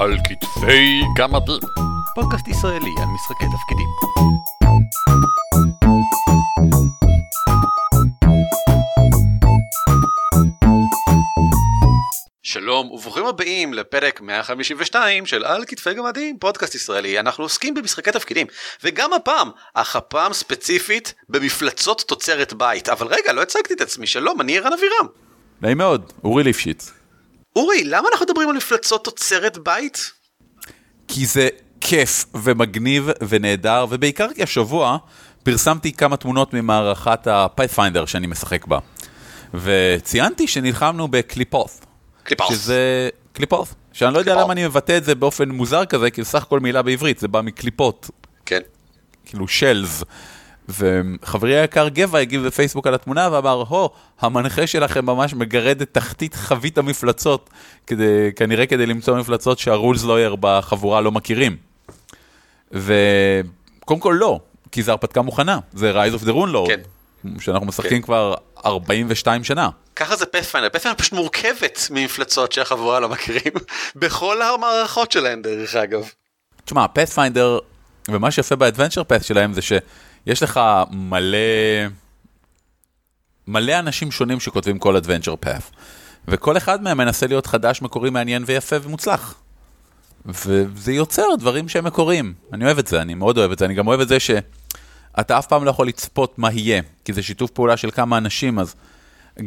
על כתפי גמדים. פודקאסט ישראלי על משחקי תפקידים. שלום וברוכים הבאים לפרק 152 של על כתפי גמדים פודקאסט ישראלי אנחנו עוסקים במשחקי תפקידים וגם הפעם אך הפעם ספציפית במפלצות תוצרת בית אבל רגע לא הצגתי את עצמי שלום אני ערן אבירם. נעים מאוד, אורי ליפשיץ. אורי למה אנחנו מדברים על מפלצות תוצרת בית? כי זה כיף ומגניב ונהדר, ובעיקר כי השבוע פרסמתי כמה תמונות ממערכת ה-Pathfinder שאני משחק בה. וציינתי שנלחמנו בקליפות. קליפאוס. שזה קליפות. שאני לא יודע קליפות. למה אני מבטא את זה באופן מוזר כזה, כי זה סך הכל מילה בעברית, זה בא מקליפות. כן. כאילו שלז. וחברי היקר גבע הגיב בפייסבוק על התמונה ואמר, הו, המנחה שלכם ממש מגרד את תחתית חבית המפלצות, כדי, כנראה כדי למצוא מפלצות שהרולס לויר בחבורה לא מכירים. וקודם כל לא, כי זה הרפתקה מוכנה, זה Rise of the Rune Lord, כן. שאנחנו משחקים כבר 42 שנה. ככה זה פאת'פיינדר, פאת'פיינדר פשוט מורכבת ממפלצות שהחבורה לא מכירים בכל המערכות שלהם דרך אגב. תשמע, פאת'פיינדר, ומה שיפה באדוונצ'ר פאת' שלהם זה שיש לך מלא, מלא אנשים שונים שכותבים כל אדוונצ'ר פאת', וכל אחד מהם מנסה להיות חדש, מקורי, מעניין ויפה ומוצלח. וזה יוצר דברים שהם מקוריים. אני אוהב את זה, אני מאוד אוהב את זה. אני גם אוהב את זה שאתה אף פעם לא יכול לצפות מה יהיה, כי זה שיתוף פעולה של כמה אנשים, אז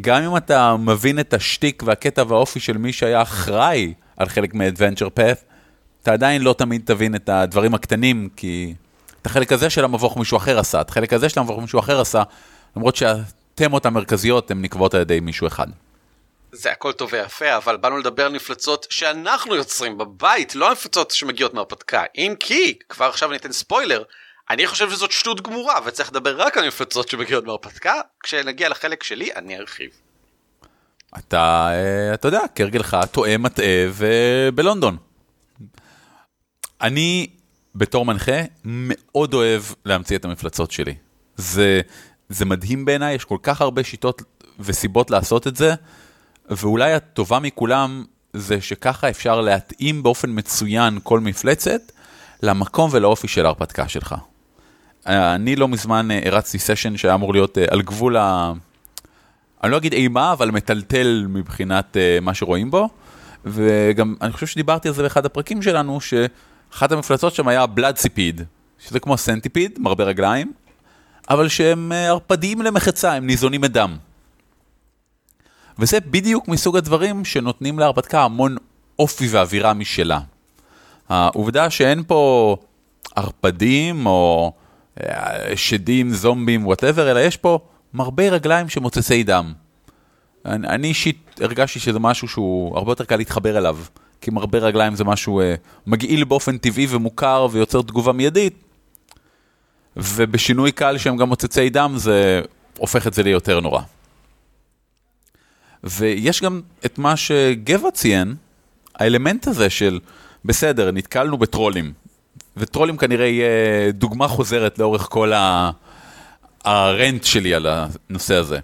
גם אם אתה מבין את השטיק והקטע והאופי של מי שהיה אחראי על חלק מ-Adventure Path, אתה עדיין לא תמיד תבין את הדברים הקטנים, כי את החלק הזה של המבוך מישהו אחר עשה, את החלק הזה של המבוך מישהו אחר עשה, למרות שהתמות המרכזיות הן נקבעות על ידי מישהו אחד. זה הכל טוב ויפה אבל באנו לדבר על מפלצות שאנחנו יוצרים בבית לא המפלצות שמגיעות מהרפתקה אם כי כבר עכשיו אני אתן ספוילר אני חושב שזאת שטות גמורה וצריך לדבר רק על מפלצות שמגיעות מהרפתקה כשנגיע לחלק שלי אני ארחיב. אתה, אה, אתה יודע, כהרגלך, טועה, מטעה ובלונדון. אני, בתור מנחה, מאוד אוהב להמציא את המפלצות שלי. זה, זה מדהים בעיניי, יש כל כך הרבה שיטות וסיבות לעשות את זה, ואולי הטובה מכולם זה שככה אפשר להתאים באופן מצוין כל מפלצת למקום ולאופי של ההרפתקה שלך. אני לא מזמן אה, הרצתי סשן שהיה אמור להיות אה, על גבול ה... אני לא אגיד אימה, אבל מטלטל מבחינת מה שרואים בו. וגם, אני חושב שדיברתי על זה באחד הפרקים שלנו, שאחת המפלצות שם היה בלאד סיפיד, שזה כמו סנטיפיד, מרבה רגליים, אבל שהם uh, ערפדיים למחצה, הם ניזונים מדם. וזה בדיוק מסוג הדברים שנותנים להרפתקה המון אופי ואווירה משלה. העובדה שאין פה ערפדים או אה, שדים, זומבים, whatever, אלא יש פה מרבה רגליים שמוצצי דם. אני אישית הרגשתי שזה משהו שהוא הרבה יותר קל להתחבר אליו, כי מרבה רגליים זה משהו אה, מגעיל באופן טבעי ומוכר ויוצר תגובה מיידית, ובשינוי קל שהם גם מוצצי דם זה הופך את זה ליותר נורא. ויש גם את מה שגבע ציין, האלמנט הזה של, בסדר, נתקלנו בטרולים, וטרולים כנראה יהיה דוגמה חוזרת לאורך כל ה... ה rant שלי על הנושא הזה.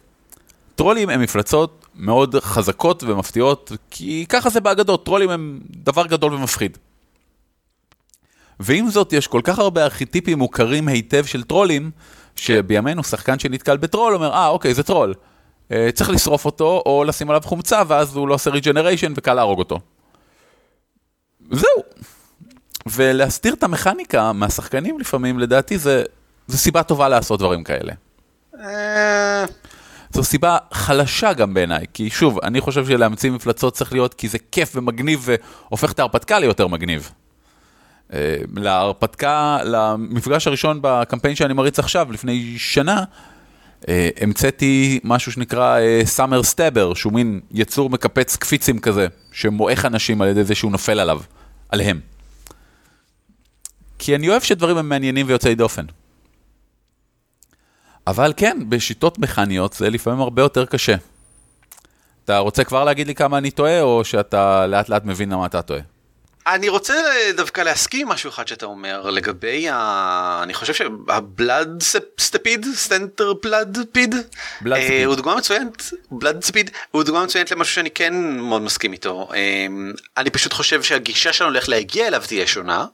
טרולים הם מפלצות מאוד חזקות ומפתיעות, כי ככה זה באגדות, טרולים הם דבר גדול ומפחיד. ועם זאת, יש כל כך הרבה ארכיטיפים מוכרים היטב של טרולים, שבימינו שחקן שנתקל בטרול אומר, אה, אוקיי, זה טרול. אה, צריך לשרוף אותו, או לשים עליו חומצה, ואז הוא לא עושה regeneration וקל להרוג אותו. זהו. ולהסתיר את המכניקה מהשחקנים לפעמים, לדעתי, זה, זו סיבה טובה לעשות דברים כאלה. אה, זו סיבה חלשה גם בעיניי, כי שוב, אני חושב שלהמציא מפלצות צריך להיות כי זה כיף ומגניב והופך את ההרפתקה ליותר מגניב. אה, להרפתקה, למפגש הראשון בקמפיין שאני מריץ עכשיו, לפני שנה, אה, המצאתי משהו שנקרא summer stubber, שהוא מין יצור מקפץ קפיצים כזה, שמועך אנשים על ידי זה שהוא נופל עליו, עליהם. כי אני אוהב שדברים הם מעניינים ויוצאי דופן. אבל כן, בשיטות מכניות זה לפעמים הרבה יותר קשה. אתה רוצה כבר להגיד לי כמה אני טועה, או שאתה לאט לאט מבין למה אתה טועה? אני רוצה דווקא להסכים עם משהו אחד שאתה אומר לגבי ה... אני חושב שהבלאד סטפיד, סטנטר בלאד פיד, הוא דוגמה מצוינת, בלאד ספיד, הוא דוגמה מצוינת למשהו שאני כן מאוד מסכים איתו. אה, אני פשוט חושב שהגישה שלנו הולך להגיע אליו תהיה שונה.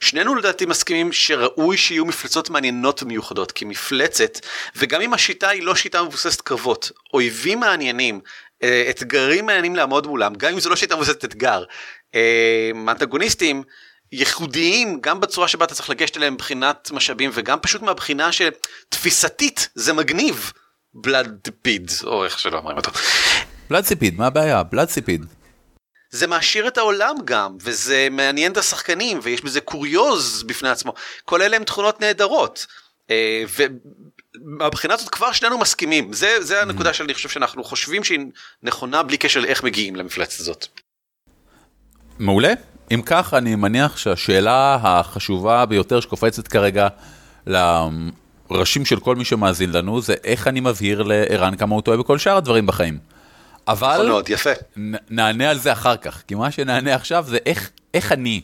שנינו לדעתי מסכימים שראוי שיהיו מפלצות מעניינות ומיוחדות כי מפלצת וגם אם השיטה היא לא שיטה מבוססת קרבות אויבים מעניינים אה, אתגרים מעניינים לעמוד מולם גם אם זו לא שיטה מבוססת אתגר אה, אנטגוניסטים ייחודיים גם בצורה שבה אתה צריך לגשת אליהם מבחינת משאבים וגם פשוט מהבחינה שתפיסתית זה מגניב בלאד פיד או איך שלא אומרים אותו. בלאד סיפיד מה הבעיה בלאד סיפיד. זה מעשיר את העולם גם וזה מעניין את השחקנים ויש בזה קוריוז בפני עצמו כל אלה הם תכונות נהדרות. אה, ומהבחינה הזאת כבר שנינו מסכימים זה זה הנקודה שאני חושב שאנחנו חושבים שהיא נכונה בלי קשר לאיך מגיעים למפלצת הזאת. מעולה. אם כך, אני מניח שהשאלה החשובה ביותר שקופצת כרגע לראשים של כל מי שמאזין לנו, זה איך אני מבהיר לערן כמה הוא טועה בכל שאר הדברים בחיים. אבל מאוד, יפה. נענה על זה אחר כך, כי מה שנענה עכשיו זה איך, איך אני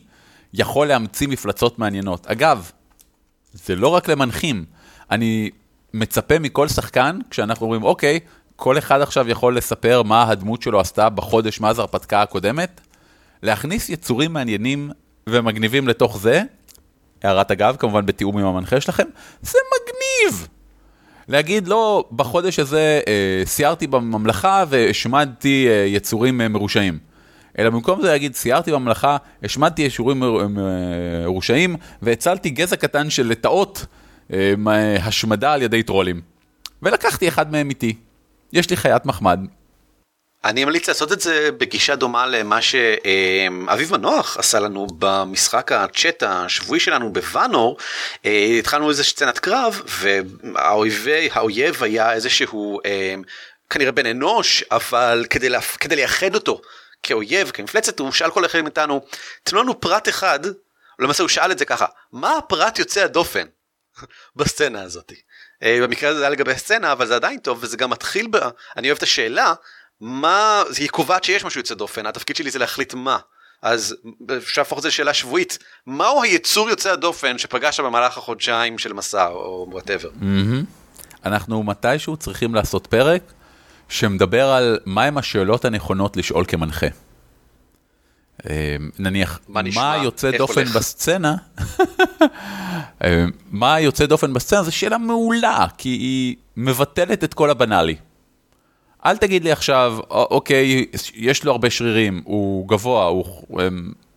יכול להמציא מפלצות מעניינות. אגב, זה לא רק למנחים, אני מצפה מכל שחקן, כשאנחנו אומרים, אוקיי, כל אחד עכשיו יכול לספר מה הדמות שלו עשתה בחודש מאז ההרפתקה הקודמת, להכניס יצורים מעניינים ומגניבים לתוך זה, הערת אגב, כמובן בתיאום עם המנחה שלכם, זה מגניב! להגיד, לא, בחודש הזה אה, סיירתי בממלכה והשמדתי אה, יצורים אה, מרושעים. אלא במקום זה להגיד, סיירתי בממלכה, השמדתי יצורים מרושעים והצלתי גזע קטן של לטאות אה, השמדה על ידי טרולים. ולקחתי אחד מהם איתי. יש לי חיית מחמד, אני ממליץ לעשות את זה בגישה דומה למה שאביב מנוח עשה לנו במשחק הצ'אט השבועי שלנו בוואנור. אה, התחלנו איזה סצנת קרב והאויב היה איזה שהוא אה, כנראה בן אנוש אבל כדי, לה, כדי לייחד אותו כאויב כמפלצת הוא שאל כל אחד מאיתנו תנו לנו פרט אחד למעשה הוא שאל את זה ככה מה הפרט יוצא הדופן בסצנה הזאת. אה, במקרה הזה זה היה לגבי הסצנה אבל זה עדיין טוב וזה גם מתחיל ב... אני אוהב את השאלה מה, היא קובעת שיש משהו יוצא דופן, התפקיד שלי זה להחליט מה. אז אפשר להפוך את זה לשאלה שבועית, מהו היצור יוצא הדופן שפגשת במהלך החודשיים של מסע או whatever. Mm-hmm. אנחנו מתישהו צריכים לעשות פרק שמדבר על מהם השאלות הנכונות לשאול כמנחה. אה, נניח, מה, מה יוצא דופן הולך? בסצנה, אה, מה יוצא דופן בסצנה זו שאלה מעולה, כי היא מבטלת את כל הבנאלי. אל תגיד לי עכשיו, אוקיי, יש לו הרבה שרירים, הוא גבוה, הוא,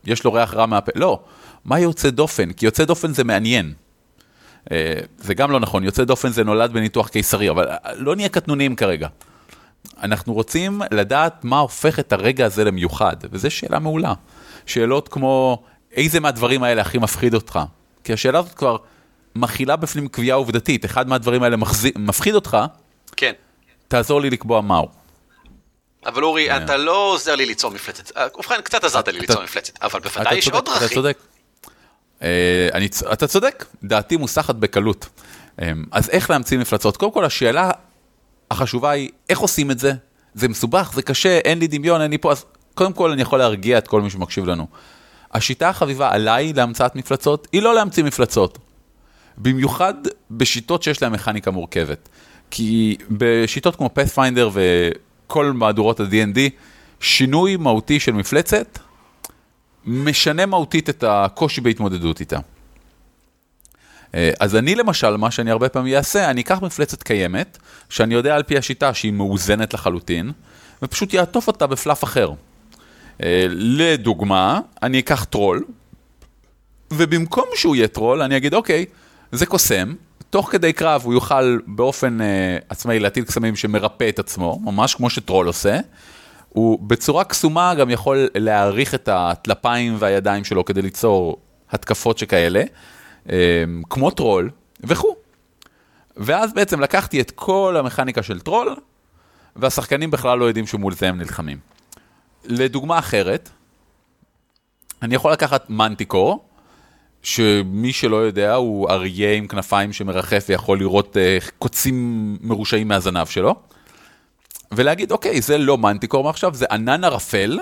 יש לו ריח רע מהפה, לא, מה יוצא דופן? כי יוצא דופן זה מעניין. אה, זה גם לא נכון, יוצא דופן זה נולד בניתוח קיסרי, אבל אה, לא נהיה קטנוניים כרגע. אנחנו רוצים לדעת מה הופך את הרגע הזה למיוחד, וזו שאלה מעולה. שאלות כמו, איזה מהדברים האלה הכי מפחיד אותך? כי השאלה הזאת כבר מכילה בפנים קביעה עובדתית, אחד מהדברים האלה מחזי, מפחיד אותך, כן. תעזור לי לקבוע מהו. אבל אורי, כן. אתה לא עוזר לי ליצור מפלצת. אה, ובכן, קצת עזרת לי ליצור מפלצת, אבל בוודאי יש עוד דרכים. אתה צודק. אה, אתה צודק, דעתי מוסחת בקלות. אה, אז איך להמציא מפלצות? קודם כל, השאלה החשובה היא, איך עושים את זה? זה מסובך, זה קשה, אין לי דמיון, אין לי פה, אז קודם כל אני יכול להרגיע את כל מי שמקשיב לנו. השיטה החביבה עליי להמצאת מפלצות, היא לא להמציא מפלצות. במיוחד בשיטות שיש להן מכניקה מורכבת. כי בשיטות כמו Pathfinder וכל מהדורות ה-D&D, שינוי מהותי של מפלצת משנה מהותית את הקושי בהתמודדות איתה. אה, אז אני למשל, מה שאני הרבה פעמים אעשה, אני אקח מפלצת קיימת, שאני יודע על פי השיטה שהיא מאוזנת לחלוטין, ופשוט יעטוף אותה ב fluff אחר. אה, לדוגמה, אני אקח טרול, ובמקום שהוא יהיה טרול, אני אגיד, אוקיי, זה קוסם, תוך כדי קרב הוא יוכל באופן uh, עצמאי להטיל קסמים שמרפא את עצמו, ממש כמו שטרול עושה. הוא בצורה קסומה גם יכול להאריך את הטלפיים והידיים שלו כדי ליצור התקפות שכאלה, um, כמו טרול וכו'. ואז בעצם לקחתי את כל המכניקה של טרול, והשחקנים בכלל לא יודעים שמול זה הם נלחמים. לדוגמה אחרת, אני יכול לקחת מנטיקור, שמי שלא יודע הוא אריה עם כנפיים שמרחף ויכול לירות uh, קוצים מרושעים מהזנב שלו. ולהגיד, אוקיי, זה לא מנטיקור מעכשיו, זה ענן ערפל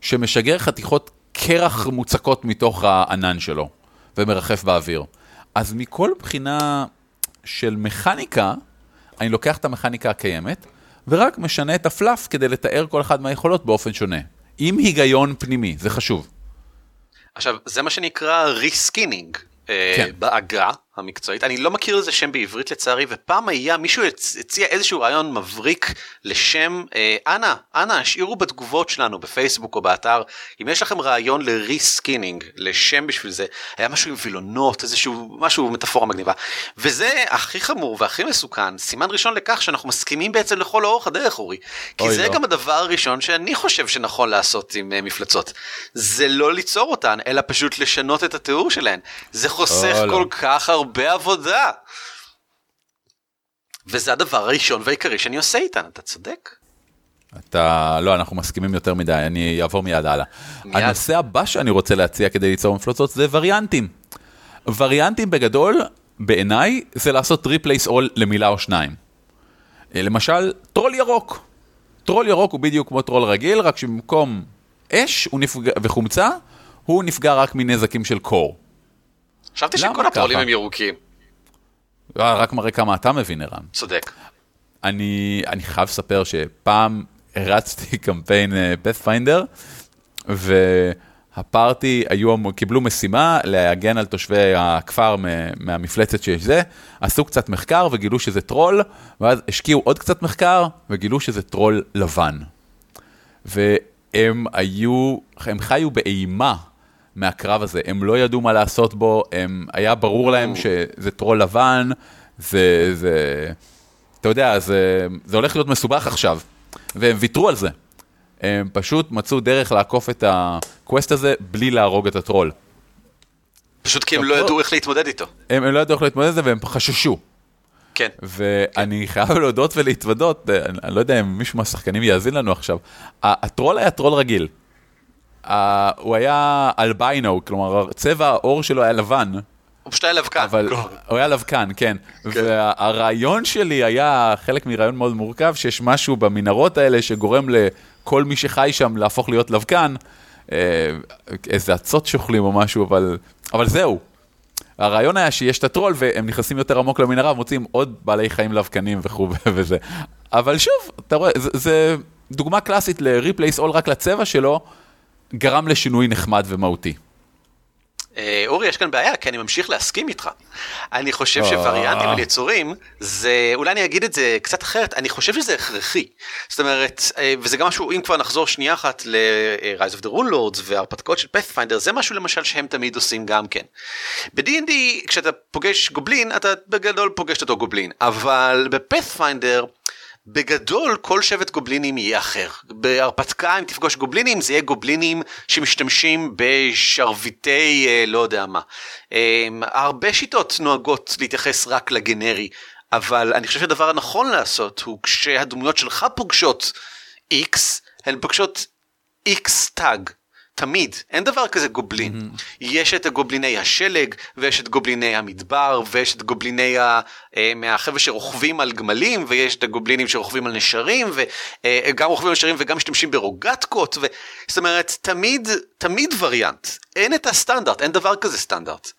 שמשגר חתיכות קרח מוצקות מתוך הענן שלו, ומרחף באוויר. אז מכל בחינה של מכניקה, אני לוקח את המכניקה הקיימת, ורק משנה את ה fluff כדי לתאר כל אחד מהיכולות באופן שונה. עם היגיון פנימי, זה חשוב. עכשיו, זה מה שנקרא reskinning אה, כן. בעגה המקצועית. אני לא מכיר לזה שם בעברית לצערי, ופעם היה, מישהו הצ- הציע איזשהו רעיון מבריק לשם, אה, אנא, אנא, השאירו בתגובות שלנו בפייסבוק או באתר, אם יש לכם רעיון ל reskinning, לשם בשביל זה, היה משהו עם וילונות, איזשהו, משהו מטאפורה מגניבה. וזה הכי חמור והכי מסוכן, סימן ראשון לכך שאנחנו מסכימים בעצם לכל אורך הדרך, אורי. כי זה לא. גם הדבר הראשון שאני חושב שנכון לעשות עם אה, מפלצות. זה לא ליצור אותן, אלא פשוט לשנות את התיאור שלהן. זה חוסך לא. כל כך הרבה עבודה. וזה הדבר הראשון והעיקרי שאני עושה איתן, אתה צודק. אתה, לא, אנחנו מסכימים יותר מדי, אני אעבור מיד הלאה. מיד. הנושא הבא שאני רוצה להציע כדי ליצור מפלצות זה וריאנטים. וריאנטים בגדול, בעיניי, זה לעשות replace all למילה או שניים. אה, למשל, טרול ירוק. טרול ירוק הוא בדיוק כמו טרול רגיל, רק שבמקום אש נפגע, וחומצה, הוא נפגע רק מנזקים של קור. חשבתי שכל הטרולים? הם ירוקים. אה, רק מראה כמה אתה מבין, ערן. צודק. אני, אני חייב לספר שפעם הרצתי קמפיין פאת'פיינדר, וה party היו, קיבלו משימה להגן על תושבי הכפר מהמפלצת שיש זה, עשו קצת מחקר וגילו שזה טרול, ואז השקיעו עוד קצת מחקר וגילו שזה טרול לבן. והם היו, הם חיו באימה מהקרב הזה, הם לא ידעו מה לעשות בו, הם, היה ברור להם שזה טרול לבן, זה, זה, אתה יודע, זה, זה הולך להיות מסובך עכשיו, והם ויתרו על זה. הם פשוט מצאו דרך לעקוף את ה quest הזה בלי להרוג את הטרול. פשוט כי הם לא. ידעו איך להתמודד איתו. הם, הם לא ידעו איך להתמודד עם זה והם חששו. כן. ואני חייב להודות ולהתוודות, אני, אני לא יודע אם מישהו מהשחקנים יאזין לנו עכשיו, הטרול היה טרול רגיל. ה- הוא היה אלביינו, כלומר צבע העור שלו היה לבן, הוא פשוט היה לבקן. אבל. הוא היה לבקן, כן. והרעיון שלי היה חלק מרעיון מאוד מורכב, שיש משהו במנהרות האלה שגורם לכל מי שחי שם להפוך להיות לבקן, אה, איזה אצות שוכלים או משהו, אבל, אבל זהו. הרעיון היה שיש את הטרול והם נכנסים יותר עמוק למנהרה ומוצאים עוד בעלי חיים לבקנים וכו' וזה. אבל שוב, אתה רואה, זה, זה דוגמה קלאסית ל-replace all רק לצבע שלו, גרם לשינוי נחמד ומהותי. אה, אורי, יש כאן בעיה, כי אני ממשיך להסכים איתך. אני חושב אה. שווריאנטים על יצורים, זה, אולי אני אגיד את זה קצת אחרת, אני חושב שזה הכרחי. זאת אומרת, אה, וזה גם משהו, אם כבר נחזור שנייה אחת ל-Rise of the Rune Lords וההרפתקאות של Pathfinder, זה משהו למשל שהם תמיד עושים גם כן. ב-D&D, כשאתה פוגש גובלין, אתה בגדול פוגש את אותו גובלין, אבל בפאת'פיינדר, בגדול כל שבט גובלינים יהיה אחר. בהרפתקה אם תפגוש גובלינים זה יהיה גובלינים שמשתמשים בשרביטי אה, לא יודע מה. אה, הרבה שיטות נוהגות להתייחס רק לגנרי, אבל אני חושב שהדבר הנכון לעשות הוא כשהדמויות שלך פוגשות X, הן פוגשות X טאג. תמיד, אין דבר כזה גובלין. Mm-hmm. יש את הגובליני השלג, ויש את גובליני המדבר, ויש את גובליני ה... אה, מהחבר'ה שרוכבים על גמלים, ויש את הגובלינים שרוכבים על נשרים, וגם רוכבים על נשרים וגם משתמשים ברוגטקות, ו... זאת אומרת, תמיד, תמיד וריאנט. אין את הסטנדרט, אין דבר כזה סטנדרט.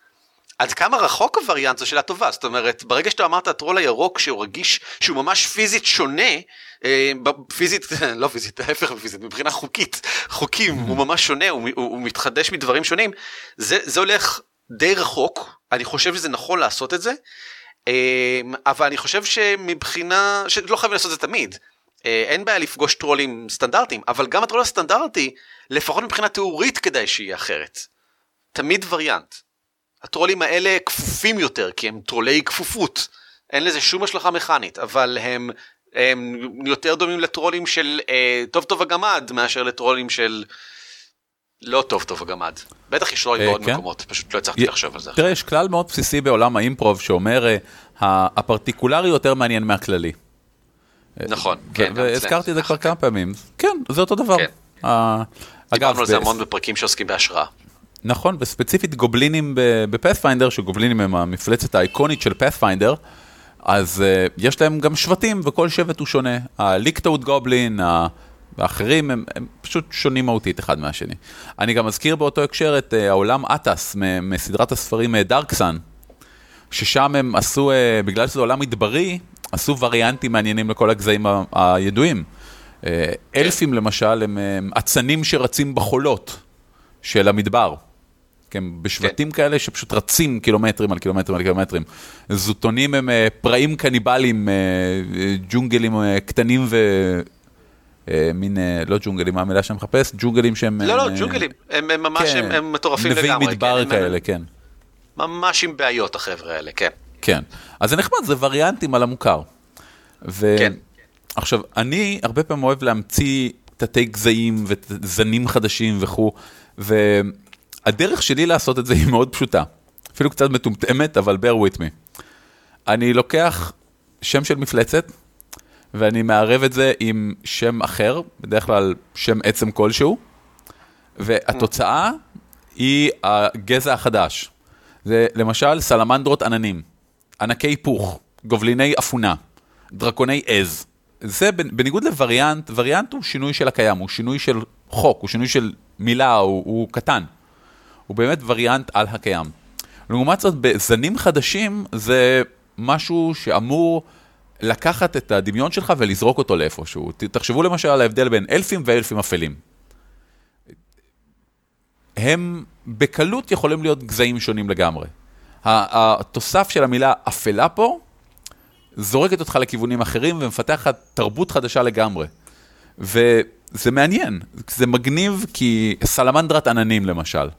עד כמה רחוק הווריאנט זו שאלה טובה, זאת אומרת, ברגע שאתה אמרת הטרול הירוק שהוא רגיש, שהוא ממש פיזית שונה, אה, פיזית, לא פיזית, ההפך מפיזית, מבחינה חוקית, חוקים, הוא ממש שונה, הוא, הוא, הוא מתחדש מדברים שונים, זה, זה הולך די רחוק, אני חושב שזה נכון לעשות את זה, אה, אבל אני חושב שמבחינה, שלא חייבים לעשות את זה תמיד, אה, אין בעיה לפגוש טרולים סטנדרטיים, אבל גם הטרול הסטנדרטי, לפחות מבחינה תיאורית כדאי שיהיה אחרת. תמיד וריאנט. הטרולים האלה כפופים יותר, כי הם טרולי כפופות. אין לזה שום השלכה מכנית, אבל הם, הם יותר דומים לטרולים של אה, טוב טוב הגמד, מאשר לטרולים של לא טוב טוב הגמד. בטח יש טרולים אה, בעוד כן? מקומות, פשוט לא הצלחתי לחשוב על זה. תראה, יש כלל מאוד בסיסי בעולם האימפרוב שאומר, אה, הפרטיקולרי יותר מעניין מהכללי. נכון, כן. והזכרתי. את זה כבר כמה פעמים. כן, זה אותו דבר. כן. אה, דיברנו על זה המון בפרקים שעוסקים בהשראה. נכון, וספציפית גובלינים בפאת'פיינדר, שגובלינים הם המפלצת האיקונית של פאת'פיינדר, אז uh, יש להם גם שבטים, וכל שבט הוא שונה. הליקטוד גובלין, האחרים הם, הם פשוט שונים מהותית אחד מהשני. אני גם אזכיר באותו הקשר את uh, העולם אטאס מסדרת הספרים דארקסן, uh, ששם הם עשו, uh, בגלל שזה עולם מדברי, עשו וריאנטים מעניינים לכל הגזעים הידועים. Uh, אלפים למשל הם אצנים שרצים בחולות של המדבר. כן, בשבטים כן. כאלה שפשוט רצים קילומטרים על קילומטרים על קילומטרים. זוטונים הם אה, פראים קניבלים, אה, ג'ונגלים אה, קטנים ו... מין, לא ג'ונגלים, מה המילה שאני מחפש? ג'ונגלים שהם... לא, לא, ג'ונגלים, הם, הם ממש, כן, הם, הם מטורפים לגמרי. נביאי מדבר כן, כאלה, כן. ממש עם בעיות החבר'ה האלה, כן. כן, אז זה נחמד, זה וריאנטים על המוכר. ו... כן. עכשיו, אני הרבה פעמים אוהב להמציא תתי גזעים וזנים חדשים וכו', ו... הדרך שלי לעשות את זה היא מאוד פשוטה. אפילו קצת מטומטמת, אבל bear with me. אני לוקח שם של מפלצת, ואני מערב את זה עם שם אחר, בדרך כלל שם עצם כלשהו, והתוצאה היא הגזע החדש. זה למשל סלמנדרות עננים, ענקי היפוך, גובליני אפונה, דרקוני עז. זה בניגוד לווריאנט, וריאנט הוא שינוי של הקיים, הוא שינוי של חוק, הוא שינוי של מילה, הוא, הוא קטן. הוא באמת וריאנט על הקיים. לעומת זאת, בזנים חדשים זה משהו שאמור לקחת את הדמיון שלך ולזרוק אותו לאיפשהו. תחשבו למשל על ההבדל בין אלפים ואלפים אפלים. הם בקלות יכולים להיות גזעים שונים לגמרי. התוסף של המילה אפלה פה, זורקת אותך לכיוונים אחרים ומפתחת תרבות חדשה לגמרי. וזה מעניין, זה מגניב כי סלמנדרת עננים למשל.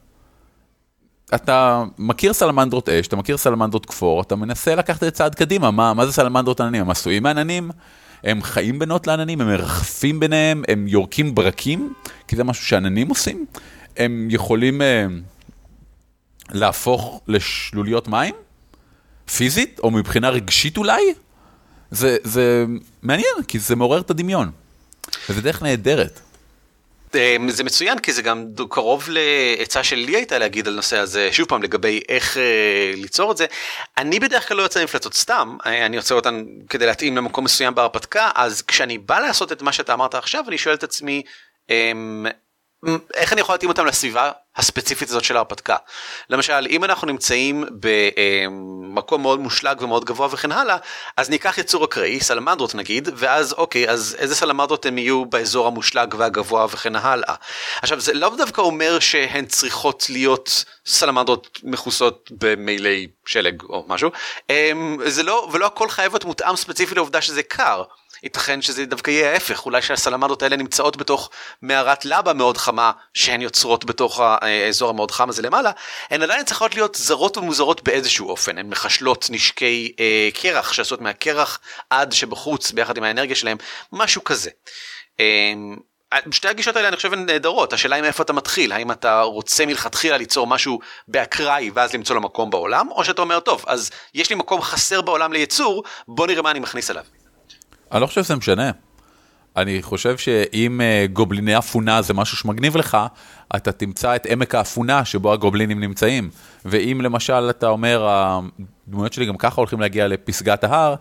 אתה מכיר סלמנדרות אש, אתה מכיר סלמנדרות כפור, אתה מנסה לקחת את זה צעד קדימה, מה, מה זה סלמנדרות עננים? הם עשויים מעננים? הם חיים בנות לעננים, הם מרחפים ביניהם, הם יורקים ברקים, כי זה משהו שעננים עושים. הם יכולים אה, להפוך לשלוליות מים? פיזית? או מבחינה רגשית אולי? זה, זה מעניין, כי זה מעורר את הדמיון. וזה דרך נהדרת. אמ, זה מצוין כי זה גם קרוב לעצה שלי הייתה להגיד על נושא הזה שוב פעם לגבי איך אה, ליצור את זה אני בדרך כלל לא יוצא מפלצות סתם אה, אני יוצא אותן כדי להתאים למקום מסוים בהרפתקה אז כשאני בא לעשות את מה שאתה אמרת עכשיו אני שואל את עצמי. אה, איך אני יכול להתאים אותם לסביבה הספציפית הזאת של ההרפתקה. למשל אם אנחנו נמצאים במקום מאוד מושלג ומאוד גבוה וכן הלאה אז ניקח יצור אקראי סלמנדרות נגיד ואז אוקיי אז איזה סלמנדרות הם יהיו באזור המושלג והגבוה וכן הלאה. עכשיו זה לא דווקא אומר שהן צריכות להיות סלמנדרות מכוסות במילי שלג או משהו זה לא ולא הכל חייב להיות מותאם ספציפית לעובדה שזה קר. ייתכן שזה דווקא יהיה ההפך, אולי שהסלמדות האלה נמצאות בתוך מערת לבה מאוד חמה שהן יוצרות בתוך האזור המאוד חם הזה למעלה, הן עדיין צריכות להיות זרות ומוזרות באיזשהו אופן, הן מחשלות נשקי אה, קרח שעשות מהקרח עד שבחוץ ביחד עם האנרגיה שלהם, משהו כזה. אה, שתי הגישות האלה אני חושב הן נהדרות, השאלה היא מאיפה אתה מתחיל, האם אתה רוצה מלכתחילה ליצור משהו באקראי ואז למצוא לו מקום בעולם, או שאתה אומר טוב אז יש לי מקום חסר בעולם ליצור, בוא נראה מה אני מכניס אליו. אני לא חושב שזה משנה. אני חושב שאם uh, גובליני אפונה זה משהו שמגניב לך, אתה תמצא את עמק האפונה שבו הגובלינים נמצאים. ואם למשל אתה אומר, הדמויות שלי גם ככה הולכים להגיע לפסגת ההר,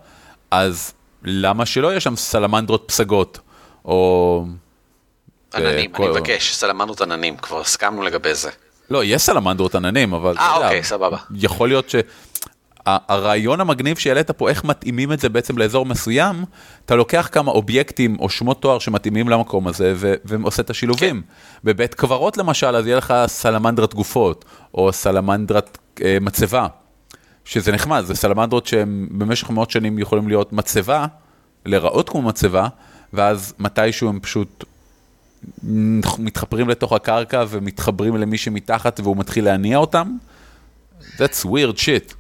אז למה שלא יהיה שם סלמנדרות פסגות? או... עננים, כל... אני מבקש, סלמנדרות עננים, כבר הסכמנו לגבי זה. לא, יש סלמנדרות עננים, אבל... אה, אוקיי, סבבה. יכול להיות ש... הרעיון המגניב שהעלית פה, איך מתאימים את זה בעצם לאזור מסוים, אתה לוקח כמה אובייקטים או שמות תואר שמתאימים למקום הזה ו- ועושה את השילובים. כן. בבית קברות למשל, אז יהיה לך סלמנדרת גופות, או סלמנדרת אה, מצבה, שזה נחמד, זה סלמנדרות שהם במשך מאות שנים יכולים להיות מצבה, להיראות כמו מצבה, ואז מתישהו הם פשוט מתחפרים לתוך הקרקע ומתחברים למי שמתחת והוא מתחיל להניע אותם. That's weird shit.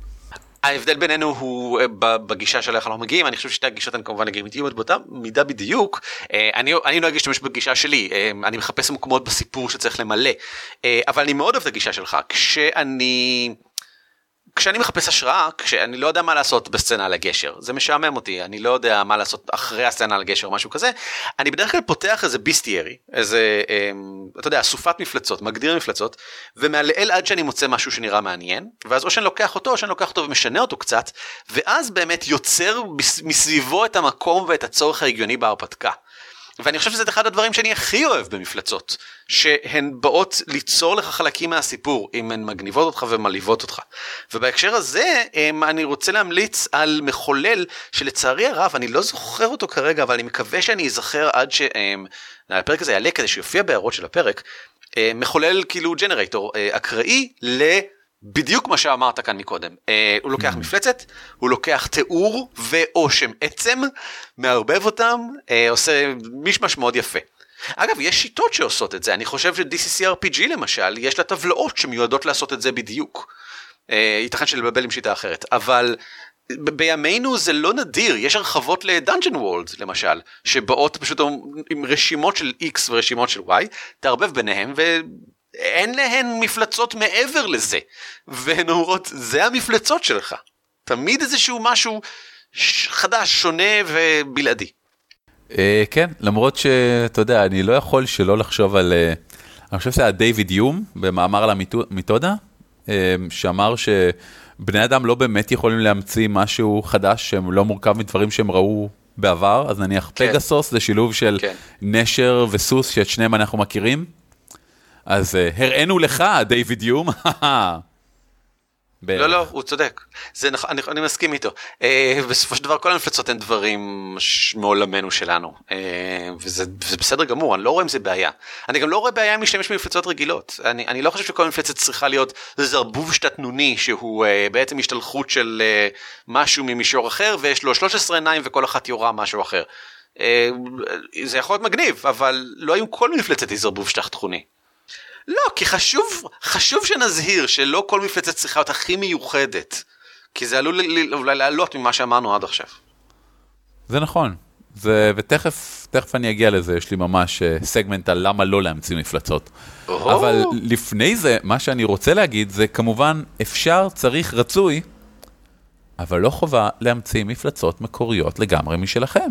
ההבדל בינינו הוא אה, בגישה של איך אנחנו מגיעים. אני חושב שתי הגישות הן כמובן לגיטימיות באותה מידה בדיוק אה, אני אני נוהג להשתמש בגישה שלי. אה, אני מחפש מקומות בסיפור שצריך למלא. אבל אני מאוד אוהב את הגישה שלך. כשאני. כשאני מחפש השראה, כשאני לא יודע מה לעשות בסצנה על הגשר, זה משעמם אותי, אני לא יודע מה לעשות אחרי הסצנה על הגשר או משהו כזה, אני בדרך כלל פותח איזה ביסטיירי, איזה, אה, אתה יודע, אסופת מפלצות, מגדיר מפלצות, ומעלעל עד שאני מוצא משהו שנראה מעניין, ואז או שאני לוקח אותו או שאני לוקח אותו ומשנה אותו קצת, ואז באמת יוצר מסביבו את המקום ואת הצורך ההגיוני בהרפתקה. ואני חושב שזה אחד הדברים שאני הכי אוהב במפלצות, שהן באות ליצור לך חלקים מהסיפור, אם הן מגניבות אותך ומלהיבות אותך. ובהקשר הזה, אני רוצה להמליץ על מחולל שלצערי הרב, אני לא זוכר אותו כרגע, אבל אני מקווה שאני אזכר עד שהפרק הזה יעלה כדי שיופיע בהערות של הפרק, מחולל כאילו ג'נרייטור אקראי ל... בדיוק מה שאמרת כאן מקודם, אה, הוא לוקח mm. מפלצת, הוא לוקח תיאור ואו שם עצם, מערבב אותם, אה, עושה מישמש מאוד יפה. אגב, יש שיטות שעושות את זה, אני חושב ש-DCCRPG למשל, יש לה טבלאות שמיועדות לעשות את זה בדיוק. אה, ייתכן שלבלבל עם שיטה אחרת, אבל בימינו זה לא נדיר, יש הרחבות לדאנג'ן וולד למשל, שבאות פשוט עם רשימות של X ורשימות של Y, תערבב ביניהם ו... אין להן מפלצות מעבר לזה. והן אומרות, זה המפלצות שלך. תמיד איזשהו משהו חדש, שונה ובלעדי. אה, כן, למרות שאתה יודע, אני לא יכול שלא לחשוב על... אה, אני חושב שזה היה דיוויד יום במאמר על המיתודה, אה, שאמר שבני אדם לא באמת יכולים להמציא משהו חדש שהם לא מורכב מדברים שהם ראו בעבר, אז נניח כן. פגסוס זה שילוב של כן. נשר וסוס שאת שניהם אנחנו מכירים. אז uh, הראינו לך, דיוויד יום. לא, לא, הוא צודק. זה נכון, אני, אני מסכים איתו. Uh, בסופו של דבר כל המפלצות הן דברים מעולמנו שלנו. Uh, וזה, וזה בסדר גמור, אני לא רואה עם זה בעיה. אני גם לא רואה בעיה עם להשתמש במפלצות רגילות. אני, אני לא חושב שכל מפלצת צריכה להיות זרבוב שתתנוני שהוא uh, בעצם השתלחות של uh, משהו ממישור אחר ויש לו 13 עיניים וכל אחת יורה משהו אחר. זה יכול להיות מגניב, אבל לא עם כל מפלצת היא זרבוב שתתחוני. לא, כי חשוב, חשוב שנזהיר שלא כל מפלצת צריכה להיות הכי מיוחדת. כי זה עלול אולי לעלות ממה שאמרנו עד עכשיו. זה נכון. זה, ותכף תכף אני אגיע לזה, יש לי ממש סגמנט אה, על למה לא להמציא מפלצות. Oh. אבל לפני זה, מה שאני רוצה להגיד זה כמובן אפשר, צריך, רצוי, אבל לא חובה להמציא מפלצות מקוריות לגמרי משלכם.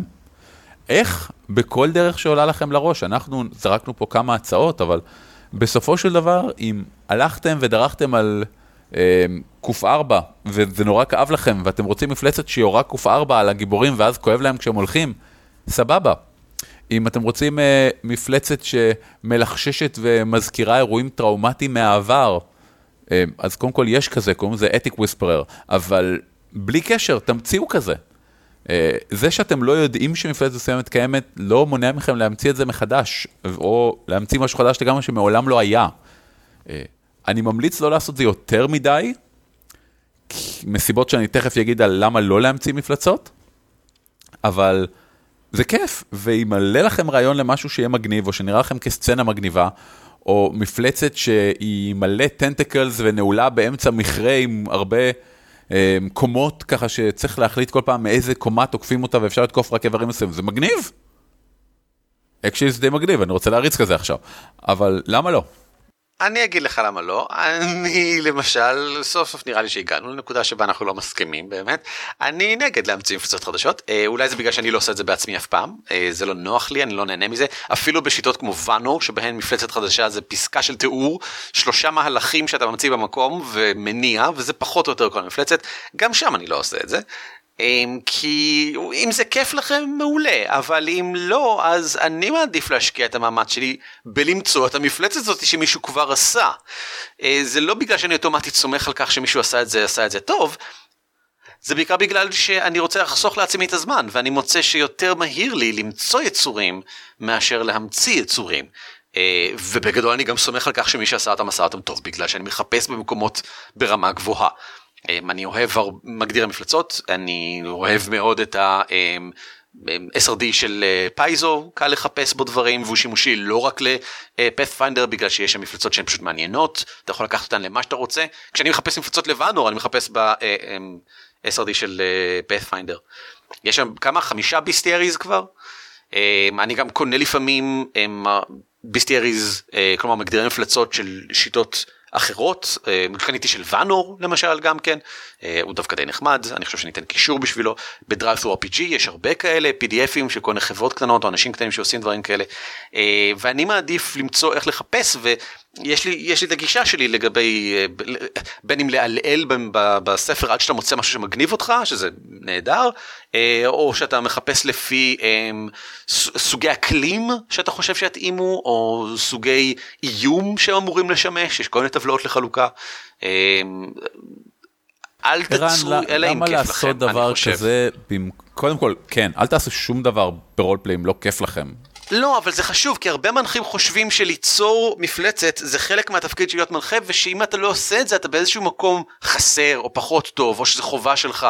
איך בכל דרך שעולה לכם לראש, אנחנו זרקנו פה כמה הצעות, אבל בסופו של דבר, אם הלכתם ודרכתם על אה, ק"4, וזה נורא כאב לכם, ואתם רוצים מפלצת שיורה ק"4 על הגיבורים, ואז כואב להם כשהם הולכים, סבבה. אם אתם רוצים אה, מפלצת שמלחששת ומזכירה אירועים טראומטיים מהעבר, אה, אז קודם כל יש כזה, קוראים לזה אתיק וויספרר, אבל בלי קשר, תמציאו כזה. אה, זה שאתם לא יודעים שמפלצת מסוימת קיימת, לא מונע מכם להמציא את זה מחדש, או להמציא משהו חדש לגמרי שמעולם לא היה. אה, אני ממליץ לא לעשות זה יותר מדי, מסיבות שאני תכף אגיד על למה לא להמציא מפלצות, אבל זה כיף, וימלא לכם רעיון למשהו שיהיה מגניב, או שנראה לכם כסצנה מגניבה, או מפלצת שהיא מלא טנטקלס ונעולה באמצע מכרה עם הרבה... אמ, קומות ככה שצריך להחליט כל פעם מאיזה קומה תוקפים אותה ואפשר לתקוף רק איברים מסוימים, זה מגניב. אקשיב זה די מגניב, אני רוצה להריץ כזה עכשיו, אבל למה לא? אני אגיד לך למה לא, אני למשל, סוף סוף נראה לי שהגענו לנקודה שבה אנחנו לא מסכימים באמת, אני נגד להמציא מפלצות חדשות, אה, אולי זה בגלל שאני לא עושה את זה בעצמי אף פעם, אה, זה לא נוח לי, אני לא נהנה מזה, אפילו בשיטות כמו ואנו, שבהן מפלצת חדשה זה פסקה של תיאור, שלושה מהלכים שאתה ממציא במקום ומניע, וזה פחות או יותר כל המפלצת, גם שם אני לא עושה את זה. אמ, כי אם זה כיף לכם מעולה אבל אם לא אז אני מעדיף להשקיע את המאמץ שלי בלמצוא את המפלצת הזאת שמישהו כבר עשה. אה, זה לא בגלל שאני אוטומטית סומך על כך שמישהו עשה את זה עשה את זה טוב. זה בעיקר בגלל שאני רוצה לחסוך לעצמי את הזמן ואני מוצא שיותר מהיר לי למצוא יצורים מאשר להמציא יצורים. אה, ובגדול אני גם סומך על כך שמי שעשה את המסע יותר טוב בגלל שאני מחפש במקומות ברמה גבוהה. אמ, אני אוהב מגדיר המפלצות, אני אוהב מאוד את ה... SRD של אה, פייזו, קל לחפש בו דברים והוא שימושי לא רק לפאת'פיינדר אה, בגלל שיש שם מפלצות שהן פשוט מעניינות, אתה יכול לקחת אותן למה שאתה רוצה. כשאני מחפש מפלצות לבנור אני מחפש ב-SRD אה, של פאת'פיינדר. יש שם כמה? חמישה ביסטייריז כבר? אמ, אני גם קונה לפעמים ביסטייריז, כלומר מגדירי מפלצות של שיטות אחרות, אה, קניתי של ואנור למשל גם כן, אה, הוא דווקא די נחמד, אני חושב שניתן קישור בשבילו, בדרייב ת'רו RPG יש הרבה כאלה, PDFים של כל מיני חברות קטנות או אנשים קטנים שעושים דברים כאלה, אה, ואני מעדיף למצוא איך לחפש יש לי, יש לי את הגישה שלי לגבי, אה, בין אם לעלעל בספר עד שאתה מוצא משהו שמגניב אותך, שזה נהדר, אה, או שאתה מחפש לפי ס- סוגי אקלים שאתה חושב שיתאימו, או סוגי איום שאמורים לשמש, יש כל מיני טבלאות לחלוקה. אה, אל תצרו, אלא אם למה כיף לכם, לעשות אני דבר חושב. כזה? במ- קודם כל, כן, אל תעשו שום דבר ברולפליי אם לא כיף לכם. לא, אבל זה חשוב, כי הרבה מנחים חושבים שליצור מפלצת זה חלק מהתפקיד של להיות מנחה, ושאם אתה לא עושה את זה, אתה באיזשהו מקום חסר, או פחות טוב, או שזה חובה שלך.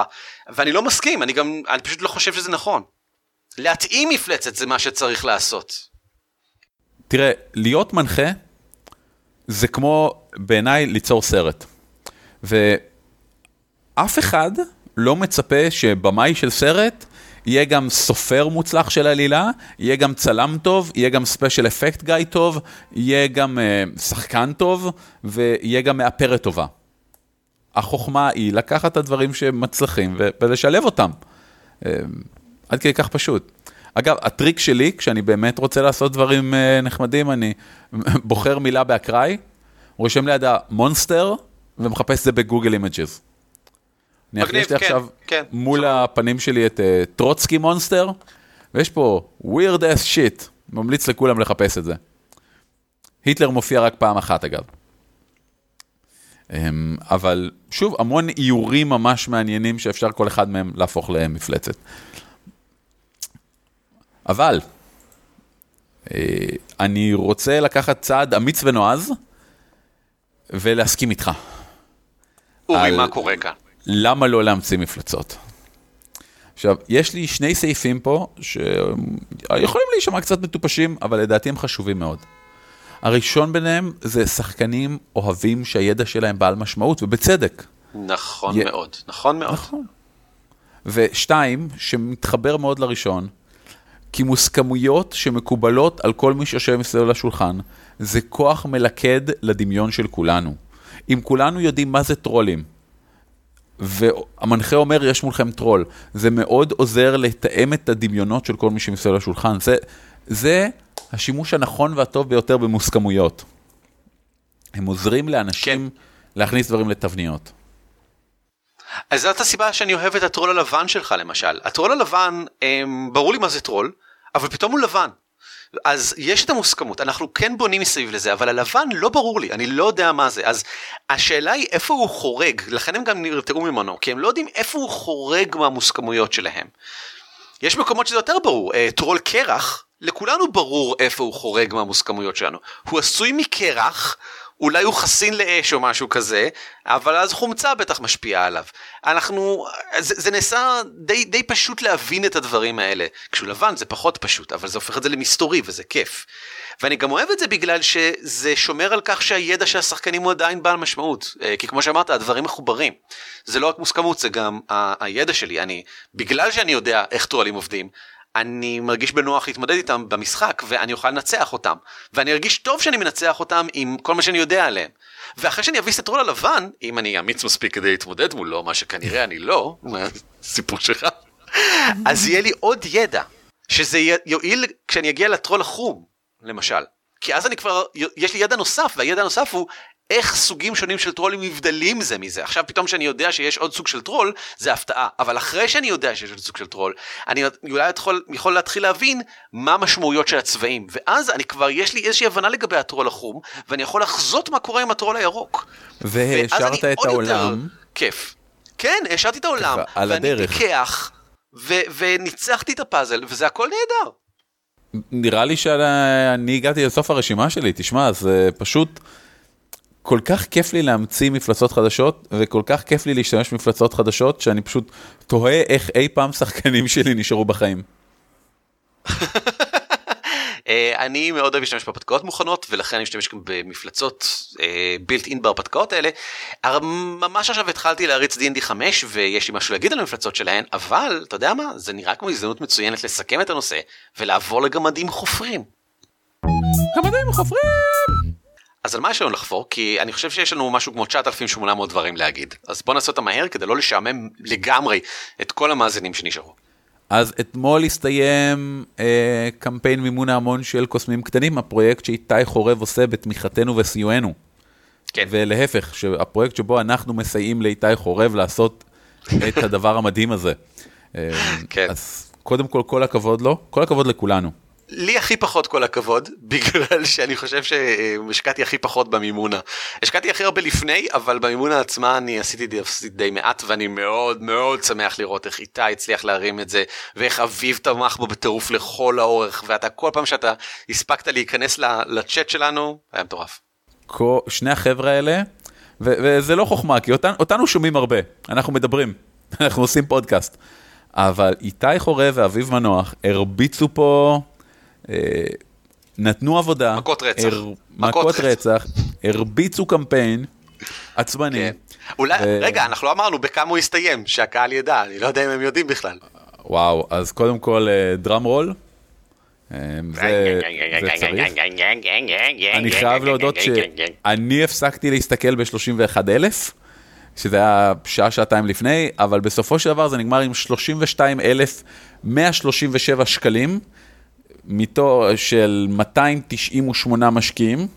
ואני לא מסכים, אני גם, אני פשוט לא חושב שזה נכון. להתאים מפלצת זה מה שצריך לעשות. תראה, להיות מנחה זה כמו בעיניי ליצור סרט. ואף אחד לא מצפה שבמאי של סרט יהיה גם סופר מוצלח של עלילה, יהיה גם צלם טוב, יהיה גם ספיישל אפקט גיא טוב, יהיה גם uh, שחקן טוב, ויהיה גם מאפרת טובה. החוכמה היא לקחת את הדברים שמצליחים ולשלב אותם. אה, עד כדי כך פשוט. אגב, הטריק שלי, כשאני באמת רוצה לעשות דברים אה, נחמדים, אני בוחר מילה באקראי, רושם לידה monster, ומחפש את זה ב-Google Images. אני מגניב, יש לי כן, עכשיו כן. מול הפנים שלי את אה, טרוצקי monster, ויש פה weird ass shit, ממליץ לכולם לחפש את זה. היטלר מופיע רק פעם אחת אגב. אמ, אבל שוב, המון איורים ממש מעניינים שאפשר כל אחד מהם להפוך למפלצת. אבל, אה, אני רוצה לקחת צעד אמיץ ונועז ולהסכים איתך. אורי, על- מה קורה כאן? למה לא להמציא מפלצות? עכשיו, יש לי שני סעיפים פה שיכולים להישמע קצת מטופשים, אבל לדעתי הם חשובים מאוד. הראשון ביניהם זה שחקנים אוהבים שהידע שלהם בעל משמעות, ובצדק. נכון יה- מאוד, נכון מאוד. נכון. ושתיים, שמתחבר מאוד לראשון, כי מוסכמויות שמקובלות על כל מי שיושב מסביב לשולחן, זה כוח מלכד לדמיון של כולנו. אם כולנו יודעים מה זה טרולים, והמנחה אומר, יש מולכם טרול, זה מאוד עוזר לתאם את הדמיונות של כל מי שמסביב לשולחן. זה, זה השימוש הנכון והטוב ביותר במוסכמויות. הם עוזרים לאנשים כן. להכניס דברים לתבניות. אז זאת הסיבה שאני אוהב את הטרול הלבן שלך למשל. הטרול הלבן, הם, ברור לי מה זה טרול, אבל פתאום הוא לבן. אז יש את המוסכמות, אנחנו כן בונים מסביב לזה, אבל הלבן לא ברור לי, אני לא יודע מה זה. אז השאלה היא איפה הוא חורג, לכן הם גם נרתעו ממנו, כי הם לא יודעים איפה הוא חורג מהמוסכמויות שלהם. יש מקומות שזה יותר ברור, אה, טרול קרח, לכולנו ברור איפה הוא חורג מהמוסכמויות שלנו. הוא עשוי מקרח, אולי הוא חסין לאש או משהו כזה, אבל אז חומצה בטח משפיעה עליו. אנחנו, זה, זה נעשה די, די פשוט להבין את הדברים האלה. כשהוא לבן זה פחות פשוט, אבל זה הופך את זה למסתורי וזה כיף. ואני גם אוהב את זה בגלל שזה שומר על כך שהידע של השחקנים הוא עדיין בעל משמעות. אה, כי כמו שאמרת, הדברים מחוברים. זה לא רק מוסכמות, זה גם ה- הידע שלי. אני, בגלל שאני יודע איך טרולים עובדים, אני מרגיש בנוח להתמודד איתם במשחק ואני אוכל לנצח אותם. ואני ארגיש טוב שאני מנצח אותם עם כל מה שאני יודע עליהם. ואחרי שאני אביס את הטרול הלבן, אם אני אמיץ מספיק כדי להתמודד מולו, מה שכנראה אני לא, סיפור שלך, אז יהיה לי עוד ידע, שזה יועיל כשאני אגיע לטרול החום, למשל. כי אז אני כבר, יש לי ידע נוסף, והידע הנוסף הוא איך סוגים שונים של טרולים נבדלים זה מזה. עכשיו פתאום שאני יודע שיש עוד סוג של טרול, זה הפתעה. אבל אחרי שאני יודע שיש עוד סוג של טרול, אני אולי יכול, יכול להתחיל להבין מה המשמעויות של הצבעים. ואז אני כבר, יש לי איזושהי הבנה לגבי הטרול החום, ואני יכול לחזות מה קורה עם הטרול הירוק. אני את העולם, כיף. כן, השארתי את העולם, על ואני הדרך. פיקח, ו- וניצחתי את הפאזל, וזה הכל נהדר. נראה לי שאני הגעתי לסוף הרשימה שלי, תשמע, זה פשוט כל כך כיף לי להמציא מפלצות חדשות, וכל כך כיף לי להשתמש במפלצות חדשות, שאני פשוט תוהה איך אי פעם שחקנים שלי נשארו בחיים. אה, אני מאוד אוהב להשתמש בהרפתקאות מוכנות ולכן אני משתמש גם במפלצות בילט אין בהרפתקאות האלה. ממש עכשיו התחלתי להריץ D&D 5 ויש לי משהו להגיד על המפלצות שלהן אבל אתה יודע מה זה נראה כמו הזדמנות מצוינת לסכם את הנושא ולעבור לגמדים חופרים. גמדים חופרים! אז על מה יש לנו לחפור? כי אני חושב שיש לנו משהו כמו 9,800 דברים להגיד. אז בוא נעשה אותם מהר כדי לא לשעמם לגמרי את כל המאזינים שנשארו. אז אתמול הסתיים אה, קמפיין מימון ההמון של קוסמים קטנים, הפרויקט שאיתי חורב עושה בתמיכתנו וסיוענו. כן. ולהפך, הפרויקט שבו אנחנו מסייעים לאיתי חורב לעשות את הדבר המדהים הזה. אה, כן. אז קודם כל, כל הכבוד לו, כל הכבוד לכולנו. לי הכי פחות כל הכבוד, בגלל שאני חושב שהשקעתי הכי פחות במימונה. השקעתי הכי הרבה לפני, אבל במימונה עצמה אני עשיתי די, די מעט, ואני מאוד מאוד שמח לראות איך איתי הצליח להרים את זה, ואיך אביב תמך בו בטירוף לכל האורך, ואתה כל פעם שאתה הספקת להיכנס לצ'אט שלנו, היה מטורף. שני החבר'ה האלה, ו- וזה לא חוכמה, כי אותנו, אותנו שומעים הרבה, אנחנו מדברים, אנחנו עושים פודקאסט. אבל איתי חורב ואביב מנוח הרביצו פה נתנו עבודה, מכות רצח, הר... מכות, מכות רצח, הרביצו קמפיין עצבני. כן. אולי, ו... רגע, אנחנו לא אמרנו בכמה הוא יסתיים, שהקהל ידע, אני לא יודע אם הם יודעים בכלל. וואו, אז קודם כל דראם רול. זה, צריך. אני חייב להודות שאני הפסקתי להסתכל ב-31,000, שזה היה שעה, שעתיים לפני, אבל בסופו של דבר זה נגמר עם 32,137 שקלים. מתור של 298 משקיעים.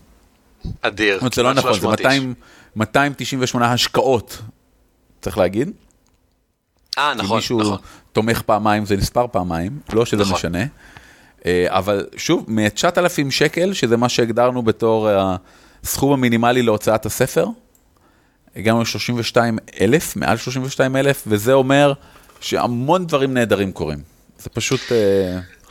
אדיר. זה לא נכון, זה 200, 298 השקעות, צריך להגיד. אה, נכון, נכון. מישהו תומך פעמיים, זה נספר פעמיים, לא שזה נכון. משנה. אה, אבל שוב, מ-9,000 שקל, שזה מה שהגדרנו בתור הסכום המינימלי להוצאת הספר, הגענו ל-32 אלף, מעל 32 אלף, וזה אומר שהמון דברים נהדרים קורים. זה פשוט...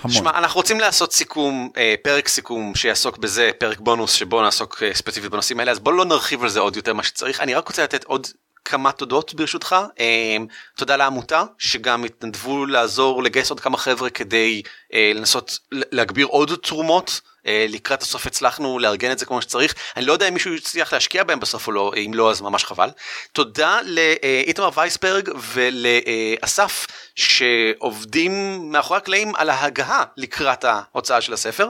שמע, אנחנו רוצים לעשות סיכום, אה, פרק סיכום שיעסוק בזה, פרק בונוס שבו נעסוק אה, ספציפית בנושאים האלה, אז בואו לא נרחיב על זה עוד יותר מה שצריך. אני רק רוצה לתת עוד כמה תודות ברשותך. אה, תודה לעמותה שגם התנדבו לעזור לגייס עוד כמה חבר'ה כדי לנסות להגביר עוד תרומות. אה, לקראת הסוף הצלחנו לארגן את זה כמו שצריך אני לא יודע אם מישהו יצליח להשקיע בהם בסוף או לא אם לא אז ממש חבל. תודה לאיתמר וייסברג ולאסף שעובדים מאחורי הקלעים על ההגהה לקראת ההוצאה של הספר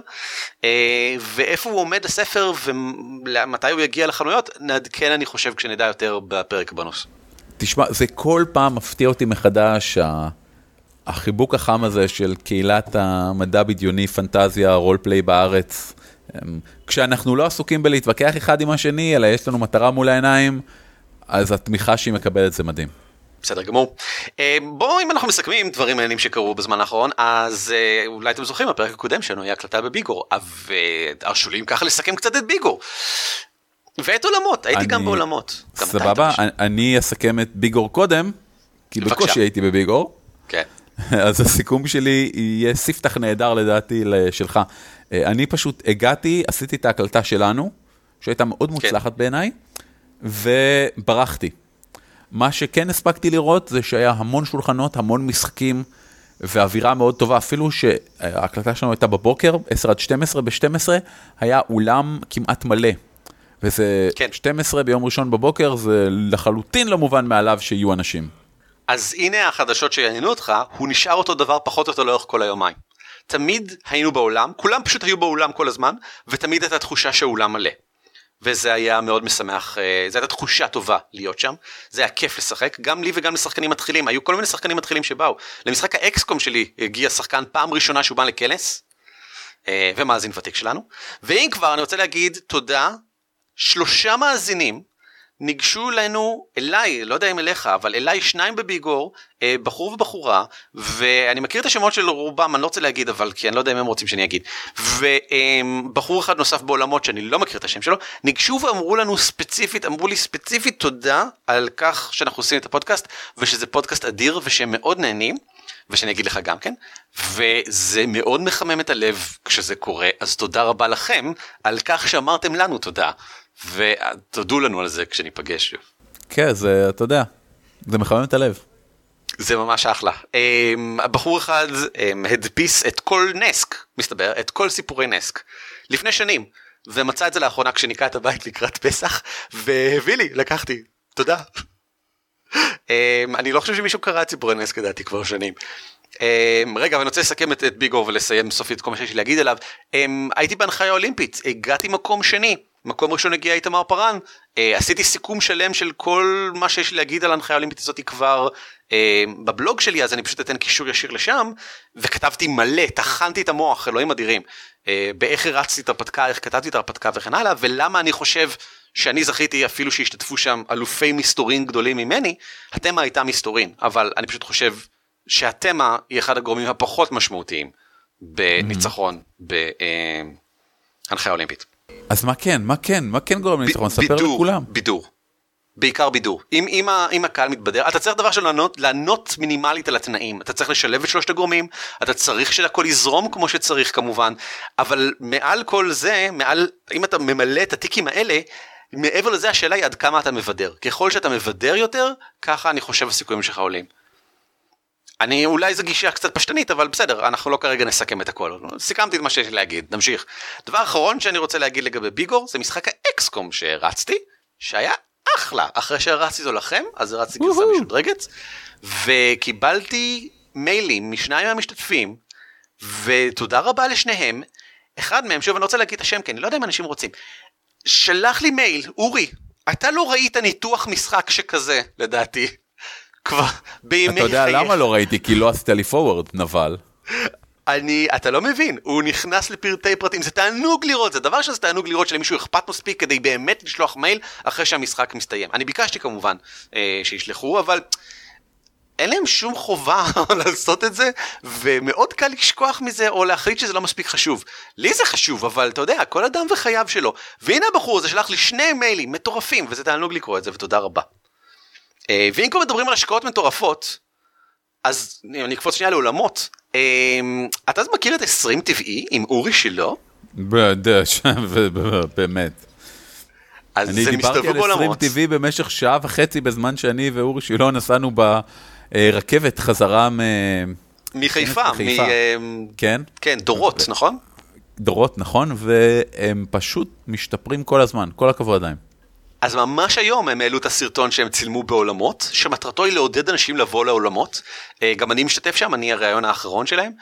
אה, ואיפה הוא עומד הספר ומתי הוא יגיע לחנויות נעדכן אני חושב כשנדע יותר בפרק בנוס. תשמע זה כל פעם מפתיע אותי מחדש. החיבוק החם הזה של קהילת המדע בדיוני, פנטזיה, רולפליי בארץ, אמ, כשאנחנו לא עסוקים בלהתווכח אחד עם השני, אלא יש לנו מטרה מול העיניים, אז התמיכה שהיא מקבלת זה מדהים. בסדר גמור. אמ, בואו אם אנחנו מסכמים דברים מעניינים שקרו בזמן האחרון אז אה, אולי אתם זוכרים בפרק הקודם שלנו היה הקלטה בביגור והרשו לי ככה לסכם קצת את ביגור. ואת עולמות הייתי אני... גם בעולמות. סבבה אני אסכם את ביגור קודם כי בקושי הייתי בביגור. כן. אז הסיכום שלי יהיה ספתח נהדר לדעתי שלך. אה, אני פשוט הגעתי, עשיתי את ההקלטה שלנו, שהייתה מאוד כן. מוצלחת כן. בעיניי, וברחתי. מה שכן הספקתי לראות זה שהיה המון שולחנות, המון משחקים, ואווירה מאוד טובה, אפילו שההקלטה שלנו הייתה בבוקר, 10 עד 12, ב-12 היה אולם כמעט מלא. וזה כן. 12 ביום ראשון בבוקר, זה לחלוטין לא מובן מאליו שיהיו אנשים. אז הנה החדשות שיעניינו אותך, הוא נשאר אותו דבר פחות או יותר לאורך כל היומיים. תמיד היינו באולם, כולם פשוט היו באולם כל הזמן, ותמיד הייתה תחושה שהאולם מלא. וזה היה מאוד משמח, אה, זו הייתה תחושה טובה להיות שם, זה היה כיף לשחק, גם לי וגם לשחקנים מתחילים, היו כל מיני שחקנים מתחילים שבאו. למשחק האקסקום שלי הגיע שחקן פעם ראשונה שהוא בא לכנס, אה, ומאזין ותיק שלנו, ואם כבר אני רוצה להגיד תודה, שלושה מאזינים ניגשו אלינו, אליי, לא יודע אם אליך, אבל אליי שניים בביגור, אה, בחור ובחורה, ואני מכיר את השמות של רובם, אני לא רוצה להגיד, אבל כי אני לא יודע אם הם רוצים שאני אגיד. ובחור אחד נוסף בעולמות שאני לא מכיר את השם שלו, ניגשו ואמרו לנו ספציפית, אמרו לי ספציפית תודה על כך שאנחנו עושים את הפודקאסט, ושזה פודקאסט אדיר ושהם מאוד נהנים. ושאני אגיד לך גם כן, וזה מאוד מחמם את הלב כשזה קורה, אז תודה רבה לכם על כך שאמרתם לנו תודה. ותודו לנו על זה כשניפגש. כן, זה, אתה יודע, זה מחמם את הלב. זה ממש אחלה. Um, הבחור אחד um, הדפיס את כל נסק, מסתבר, את כל סיפורי נסק, לפני שנים, ומצא את זה לאחרונה כשניקה את הבית לקראת פסח, והביא לי, לקחתי, תודה. um, אני לא חושב שמישהו קרא את סיפורי נסק לדעתי כבר שנים. Um, רגע, אבל אני רוצה לסכם את, את ביגור ולסיים סופית כל מה שיש לי להגיד עליו. Um, הייתי בהנחיה אולימפית, הגעתי מקום שני. מקום ראשון הגיע איתמר פארן. אה, עשיתי סיכום שלם של כל מה שיש לי להגיד על ההנחיה האולימפית הזאת כבר אה, בבלוג שלי אז אני פשוט אתן קישור ישיר לשם וכתבתי מלא טחנתי את המוח אלוהים אדירים אה, באיך הרצתי את ההרפתקה איך כתבתי את ההרפתקה וכן הלאה ולמה אני חושב שאני זכיתי אפילו שהשתתפו שם אלופי מסתורין גדולים ממני התמה הייתה מסתורין אבל אני פשוט חושב שהתמה היא אחד הגורמים הפחות משמעותיים בניצחון בהנחיה אולימפית. אז מה כן, מה כן, מה כן גורם לניצחון? ספר לכולם. בידור. בעיקר בידור. אם, אם, אם הקהל מתבדר, אתה צריך דבר של לענות, לענות מינימלית על התנאים. אתה צריך לשלב את שלושת הגורמים, אתה צריך שהכל יזרום כמו שצריך כמובן, אבל מעל כל זה, מעל, אם אתה ממלא את הטיקים האלה, מעבר לזה השאלה היא עד כמה אתה מבדר. ככל שאתה מבדר יותר, ככה אני חושב הסיכויים שלך עולים. אני אולי זו גישה קצת פשטנית אבל בסדר אנחנו לא כרגע נסכם את הכל. סיכמתי את מה שיש לי להגיד נמשיך. דבר אחרון שאני רוצה להגיד לגבי ביגור זה משחק האקסקום שהרצתי שהיה אחלה. אחרי שהרצתי אותו לכם אז הרצתי גרסה משודרגת וקיבלתי מיילים משניים מהמשתתפים ותודה רבה לשניהם. אחד מהם שוב אני רוצה להגיד את השם כי אני לא יודע אם אנשים רוצים. שלח לי מייל אורי אתה לא ראית ניתוח משחק שכזה לדעתי כבר בימי אתה יודע למה לא ראיתי? כי לא עשית לי פורוורד, נבל. אני, אתה לא מבין, הוא נכנס לפרטי פרטים, זה תענוג לראות, זה דבר שזה תענוג לראות שלמישהו אכפת מספיק כדי באמת לשלוח מייל אחרי שהמשחק מסתיים. אני ביקשתי כמובן אה, שישלחו, אבל אין להם שום חובה לעשות את זה, ומאוד קל לשכוח מזה או להחליט שזה לא מספיק חשוב. לי זה חשוב, אבל אתה יודע, כל אדם וחייו שלו. והנה הבחור הזה שלח לי שני מיילים מטורפים, וזה תענוג לקרוא את זה, ותודה רבה. אה, ואם כבר מדברים על השקעות מטורפות, אז אני אקפוץ שנייה לעולמות. אה, אתה מכיר את 20 טבעי עם אורי שילה? באמת. אני דיברתי על 20 טבעי במשך שעה וחצי בזמן שאני ואורי שילה נסענו ברכבת חזרה מ... מחיפה, מ... כן? כן, דורות, נכון? דורות, נכון, והם פשוט משתפרים כל הזמן, כל הכבוד להם. אז ממש היום הם העלו את הסרטון שהם צילמו בעולמות, שמטרתו היא לעודד אנשים לבוא לעולמות. אה, גם אני משתתף שם, אני הראיון האחרון שלהם,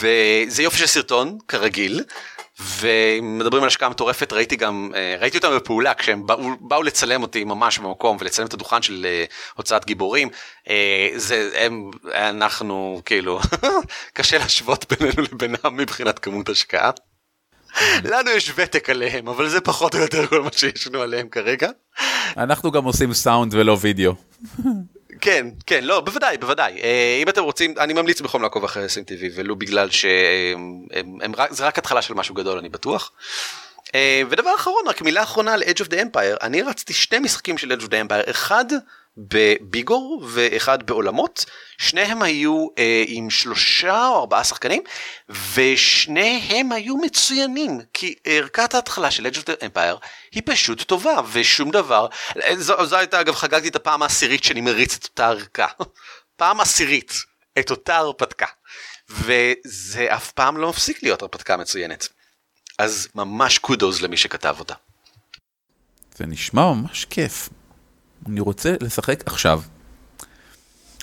וזה יופי של סרטון, כרגיל. ומדברים על השקעה מטורפת, ראיתי גם, אה, ראיתי אותם בפעולה כשהם באו, באו לצלם אותי ממש במקום ולצלם את הדוכן של אה, הוצאת גיבורים. זה, הם, אנחנו כאילו, קשה להשוות בינינו לבינם מבחינת כמות השקעה. לנו יש ותק עליהם, אבל זה פחות או יותר כל מה שיש לנו עליהם כרגע. אנחנו גם עושים סאונד ולא וידאו. כן, כן, לא, בוודאי, בוודאי. אה, אם אתם רוצים, אני ממליץ בחום לעקוב אחרי SMTV, ולו בגלל שזה רק התחלה של משהו גדול, אני בטוח. אה, ודבר אחרון, רק מילה אחרונה על Edge of the Empire, אני רצתי שני משחקים של Edge of the Empire, אחד בביגור ואחד בעולמות, שניהם היו אה, עם שלושה או ארבעה שחקנים, ושניהם היו מצוינים, כי ערכת ההתחלה של the Empire היא פשוט טובה, ושום דבר, זו, זו הייתה אגב חגגתי את הפעם העשירית שאני מריץ את אותה ערכה, פעם עשירית, את אותה הרפתקה, וזה אף פעם לא מפסיק להיות הרפתקה מצוינת. אז ממש קודוז למי שכתב אותה. זה נשמע ממש כיף. אני רוצה לשחק עכשיו.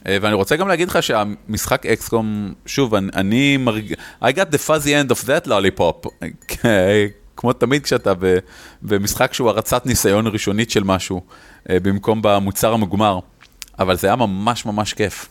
אה, ואני רוצה גם להגיד לך שהמשחק אקסקום, שוב, אני, אני מרג... I got the fuzzy end of that lollipop. כמו תמיד כשאתה במשחק שהוא הרצת ניסיון ראשונית של משהו, אה, במקום במוצר המוגמר. אבל זה היה ממש ממש כיף.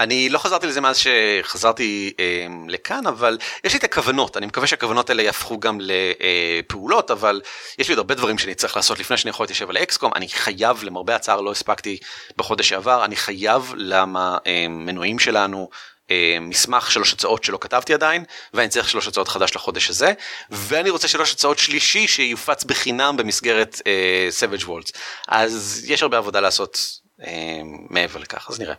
אני לא חזרתי לזה מאז שחזרתי אה, לכאן אבל יש לי את הכוונות. אני מקווה שהכוונות האלה יהפכו גם לפעולות אבל יש לי עוד הרבה דברים שאני צריך לעשות. לפני שאני יכול להתיישב על אקסקום אני חייב למרבה הצער לא הספקתי בחודש שעבר אני חייב למנויים שלנו אה, מסמך שלוש הצעות שלא כתבתי עדיין ואני צריך שלוש הצעות חדש לחודש הזה ואני רוצה שלוש הצעות שלישי שיופץ בחינם במסגרת אה, Savage Worlds. אז יש הרבה עבודה לעשות אה, מעבר לכך. אז נראה.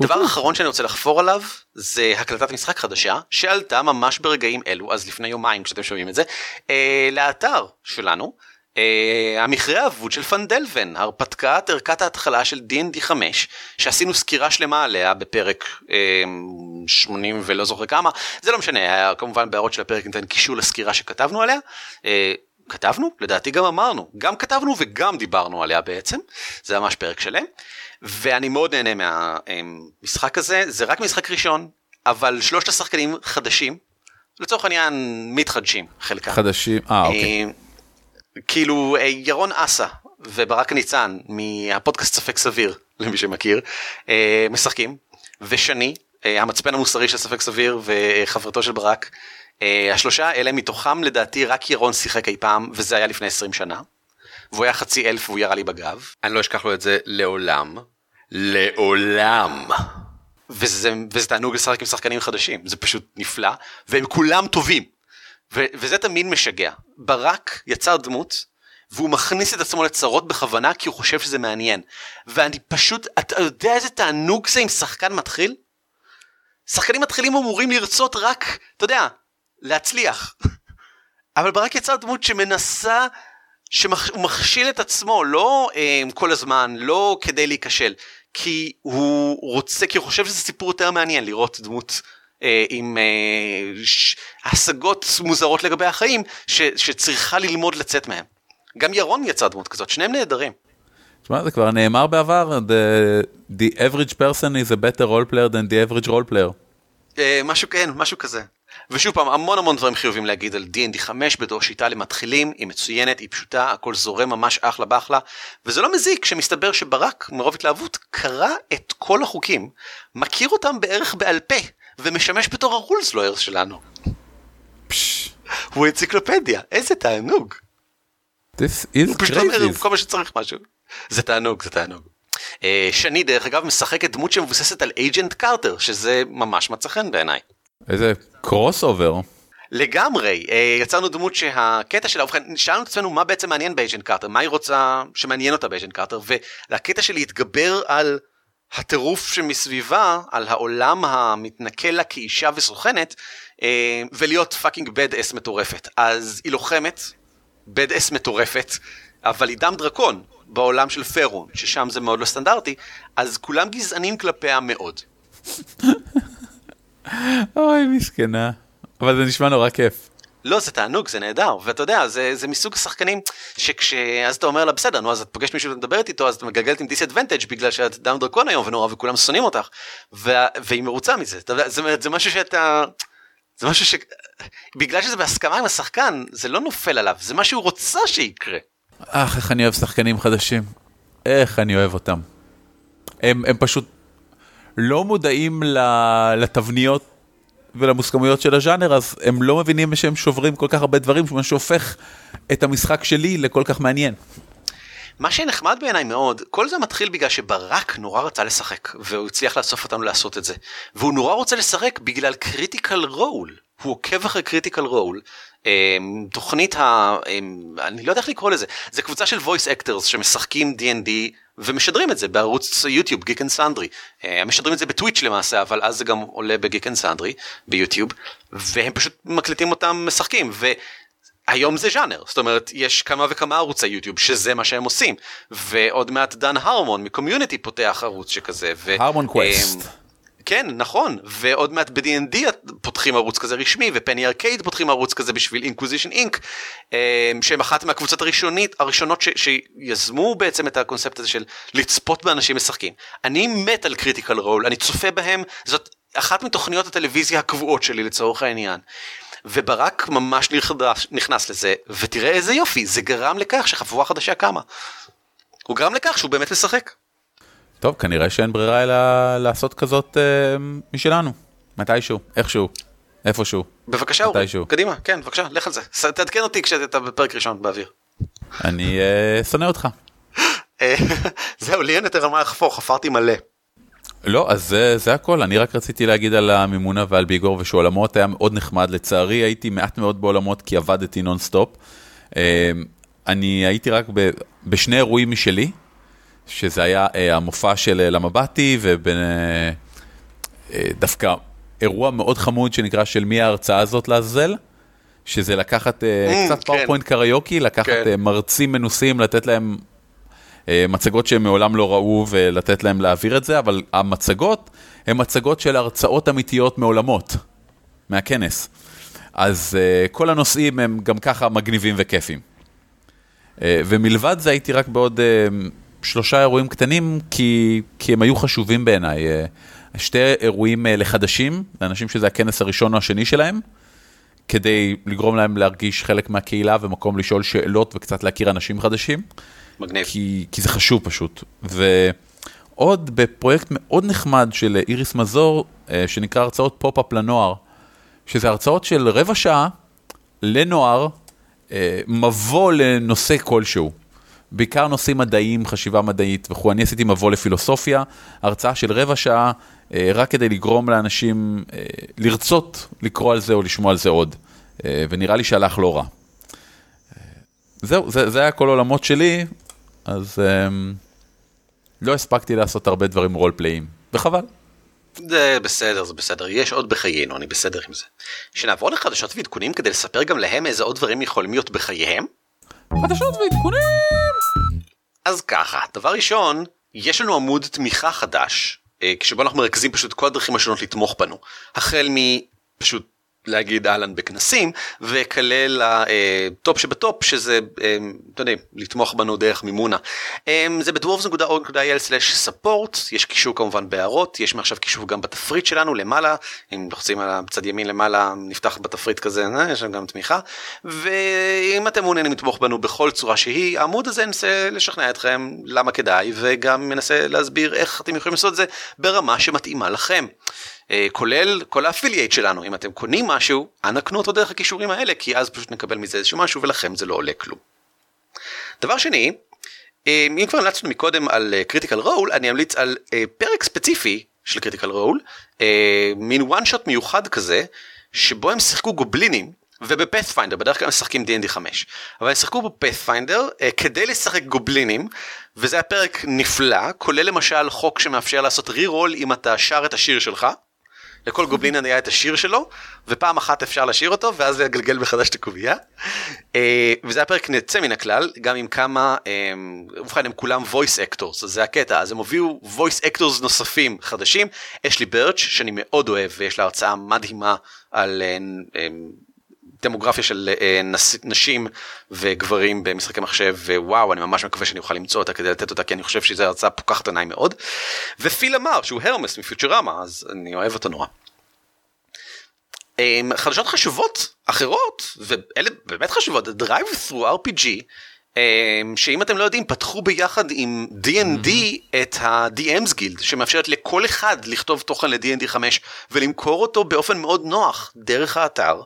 דבר אחרון שאני רוצה לחפור עליו זה הקלטת משחק חדשה שעלתה ממש ברגעים אלו אז לפני יומיים כשאתם שומעים את זה אה, לאתר שלנו אה, המכרה האבוד של פנדלבן הרפתקת ערכת ההתחלה של D&D 5 שעשינו סקירה שלמה עליה בפרק אה, 80 ולא זוכר כמה זה לא משנה היה כמובן בהערות של הפרק ניתן קישור לסקירה שכתבנו עליה. אה, כתבנו? לדעתי גם אמרנו, גם כתבנו וגם דיברנו עליה בעצם, זה ממש פרק שלם. ואני מאוד נהנה מהמשחק הזה, זה רק משחק ראשון, אבל שלושת השחקנים חדשים, לצורך העניין מתחדשים חלקם. חדשים, אה אוקיי. כאילו אה, ירון אסה וברק ניצן מהפודקאסט ספק סביר למי שמכיר אה, משחקים ושני אה, המצפן המוסרי של ספק סביר וחברתו של ברק השלושה אלה מתוכם לדעתי רק ירון שיחק אי פעם וזה היה לפני 20 שנה. והוא היה חצי אלף והוא ירה לי בגב. אני לא אשכח לו את זה לעולם. לעולם. וזה, וזה תענוג לשחק עם שחקנים חדשים. זה פשוט נפלא והם כולם טובים. ו, וזה תמיד משגע. ברק יצר דמות והוא מכניס את עצמו לצרות בכוונה כי הוא חושב שזה מעניין. ואני פשוט אתה יודע איזה תענוג זה עם שחקן מתחיל? שחקנים מתחילים אמורים לרצות רק אתה יודע להצליח. אבל ברק יצר דמות שמנסה שהוא מכשיל את עצמו לא אה, כל הזמן לא כדי להיכשל כי הוא רוצה כי הוא חושב שזה סיפור יותר מעניין לראות דמות אה, עם אה, ש... השגות מוזרות לגבי החיים ש... שצריכה ללמוד לצאת מהם. גם ירון יצא דמות כזאת שניהם נהדרים. תשמע זה כבר נאמר בעבר the, the average person is a better role player than the average role player. אה, משהו כן משהו כזה. ושוב פעם המון המון דברים חיובים להגיד על D&D 5 בתור שיטה למתחילים היא מצוינת היא פשוטה הכל זורם ממש אחלה באחלה וזה לא מזיק שמסתבר שברק מרוב התלהבות קרא את כל החוקים מכיר אותם בערך בעל פה ומשמש בתור הרולס לוירס שלנו. הוא אנציקלופדיה איזה תענוג. This is הוא פשוט אומר. כל מה שצריך משהו. זה תענוג זה תענוג. אה, שני דרך אגב משחקת דמות שמבוססת על Agent Carter שזה ממש מצא חן בעיניי. איזה crossover. לגמרי אה, יצרנו דמות שהקטע שלה ובכן שאלנו את עצמנו מה בעצם מעניין ב-Agent Carter מה היא רוצה שמעניין אותה ב-Agent Carter והקטע של להתגבר על הטירוף שמסביבה על העולם המתנכל לה כאישה וסוכנת אה, ולהיות fucking badass מטורפת אז היא לוחמת badass מטורפת אבל היא דם דרקון בעולם של פרון ששם זה מאוד לא סטנדרטי אז כולם גזענים כלפיה מאוד. אוי מסכנה. אבל זה נשמע נורא כיף. לא זה תענוג זה נהדר ואתה יודע זה זה מסוג השחקנים שכש אז אתה אומר לה בסדר נו אז את פוגשת מישהו ומדברת איתו אז את מגלגלת עם disadvantage בגלל שאת דם דרקון היום ונורא וכולם שונאים אותך ו- והיא מרוצה מזה אתה זה, זה משהו שאתה זה משהו ש... בגלל שזה בהסכמה עם השחקן זה לא נופל עליו זה מה שהוא רוצה שיקרה. אך איך אני אוהב שחקנים חדשים. איך אני אוהב אותם. הם, הם פשוט לא מודעים לתבניות ולמוסכמויות של הז'אנר, אז הם לא מבינים שהם שוברים כל כך הרבה דברים, מה שהופך את המשחק שלי לכל כך מעניין. מה שנחמד בעיניי מאוד, כל זה מתחיל בגלל שברק נורא רצה לשחק, והוא הצליח לאסוף אותנו לעשות את זה. והוא נורא רוצה לשחק בגלל Critical Role, הוא עוקב אחרי Critical Role. תוכנית ה... אמ, אני לא יודע איך לקרוא לזה, זה קבוצה של voice actors שמשחקים D&D ומשדרים את זה בערוץ יוטיוב Geek and Sundry. משדרים את זה ב-Twitch למעשה, אבל אז זה גם עולה ב-Geek and Sundry ביוטיוב, והם פשוט מקליטים אותם משחקים. ו... היום זה ז'אנר, זאת אומרת יש כמה וכמה ערוצי יוטיוב שזה מה שהם עושים ועוד מעט דן הרמון מ-Community פותח ערוץ שכזה. ו- Harmon אמ, Quest. כן נכון ועוד מעט ב-D&D פותחים ערוץ כזה רשמי ופני ארקייד פותחים ערוץ כזה בשביל Acquisitions Inc שהם אחת מהקבוצות הראשונית הראשונות ש, שיזמו בעצם את הקונספט הזה של לצפות באנשים משחקים. אני מת על Critical Role אני צופה בהם זאת אחת מתוכניות הטלוויזיה הקבועות שלי לצורך העניין. וברק ממש נכנס, נכנס לזה ותראה איזה יופי זה גרם לכך שחבורה חדשה קמה. הוא גרם לכך שהוא באמת משחק. טוב, כנראה שאין ברירה אלא לעשות כזאת אה, משלנו. מתישהו, איכשהו, איפשהו. בבקשה אורי. קדימה, כן בבקשה, לך על זה. תעדכן אותי כשאתה בפרק ראשון באוויר. אני אה, שונא אותך. אה, זהו, לי אין יותר מה לחפור, חפרתי מלא. לא, אז זה, זה הכל, אני רק רציתי להגיד על המימונה ועל ביגור ושעולמות היה מאוד נחמד, לצערי הייתי מעט מאוד בעולמות כי עבדתי נונסטופ. אה, אני הייתי רק ב, בשני אירועים משלי, שזה היה אה, המופע של אה, למבטי ודווקא אירוע מאוד חמוד שנקרא של מי ההרצאה הזאת לעזאזל, שזה לקחת אה, אמ, קצת כן. PowerPoint קריוקי, לקחת כן. אה, מרצים מנוסים, לתת להם אה, מצגות שהם מעולם לא ראו ולתת להם להעביר את זה, אבל המצגות הן מצגות של הרצאות אמיתיות מעולמות, מהכנס. אז כל הנושאים הם גם ככה מגניבים וכיפים. ומלבד זה הייתי רק בעוד שלושה אירועים קטנים, כי, כי הם היו חשובים בעיניי. Uh, שתי אירועים uh, לחדשים, לאנשים שזה הכנס הראשון או השני שלהם, כדי לגרום להם להרגיש חלק מהקהילה ומקום לשאול שאלות וקצת להכיר אנשים חדשים. מגניב. כי, כי זה חשוב פשוט. ועוד בפרויקט מאוד נחמד של איריס מזור, אה, שנקרא הרצאות pop-up לנוער, שזה הרצאות של רבע שעה לנוער, אה, מבוא לנושא כלשהו. בעיקר נושאים מדעיים, חשיבה מדעית וכו'. אני עשיתי מבוא לפילוסופיה, הרצאה של רבע שעה, אה, רק כדי לגרום לאנשים לרצות לקרוא על זה או לשמוע על זה עוד. ונראה לי שהלך לא רע. זהו, זה, זה היה כל עולמות שלי, אז אמ, לא הספקתי לעשות הרבה דברים roleplay ים, וחבל. זה בסדר, זה בסדר, יש עוד בחיינו, אני בסדר עם זה. שנעבור לחדשות ועדכונים כדי לספר גם להם איזה עוד דברים יכולים להיות בחייהם? חדשות ועדכונים! אז ככה, דבר ראשון, יש לנו עמוד תמיכה חדש, אה, כשבו אנחנו מרכזים פשוט כל הדרכים השונות לתמוך בנו. החל מפשוט להגיד אהלן בכנסים וכלה בטופ שבטופ שזה אתה יודע, לתמוך בנו דרך מימונה. זה ב-dwarves.org.il/support יש קישור כמובן בהערות יש מעכשיו קישור גם בתפריט שלנו למעלה אם לוחצים על הצד ימין למעלה נפתח בתפריט כזה אה, יש שם גם תמיכה ואם אתם מעוניינים לתמוך בנו בכל צורה שהיא העמוד הזה ננסה לשכנע אתכם למה כדאי וגם מנסה להסביר איך אתם יכולים לעשות את זה ברמה שמתאימה לכם. אה, כולל כל ה-affiliate שלנו. אם אתם קונים משהו אנא קנו אותו דרך הקישורים האלה כי אז פשוט נקבל מזה איזשהו משהו ולכם זה לא עולה כלום. דבר שני אה, אם כבר המלצנו מקודם על Critical אה, Role אני אמליץ על פרק ספציפי של Critical Role מין one shot מיוחד כזה שבו הם שיחקו גובלינים וב-Pathfinder בדרך כלל משחקים D&D 5 אבל הם שיחקו ב-Pathfinder כדי לשחק גובלינים וזה היה פרק נפלא כולל למשל חוק שמאפשר לעשות רי-רול אם אתה שר את השיר שלך לכל גובלין היה את השיר שלו, ופעם אחת אפשר לשיר אותו, ואז לגלגל מחדש את הקובייה. אה, וזה היה פרק נצא מן הכלל, גם עם כמה, אה, ובכן הם כולם voice actors, זה הקטע, אז הם הביאו voice actors נוספים חדשים, אשלי ברץ', שאני מאוד אוהב, ויש לה הרצאה מדהימה על אה, דמוגרפיה של אה, נשים וגברים במשחקי מחשב ווואו אני ממש מקווה שאני אוכל למצוא אותה כדי לתת אותה כי אני חושב שזו הרצאה פוקחת עיניים מאוד. ופיל אמר שהוא הרמס מפיוטרמה אז אני אוהב אותו נורא. אמ, חדשות חשובות אחרות ואלה באמת חשובות DriveThruRPG אמ, שאם אתם לא יודעים פתחו ביחד עם D&D. את ה-DM's Guild שמאפשרת לכל אחד לכתוב תוכן ל-D&D 5 ולמכור אותו באופן מאוד נוח דרך האתר.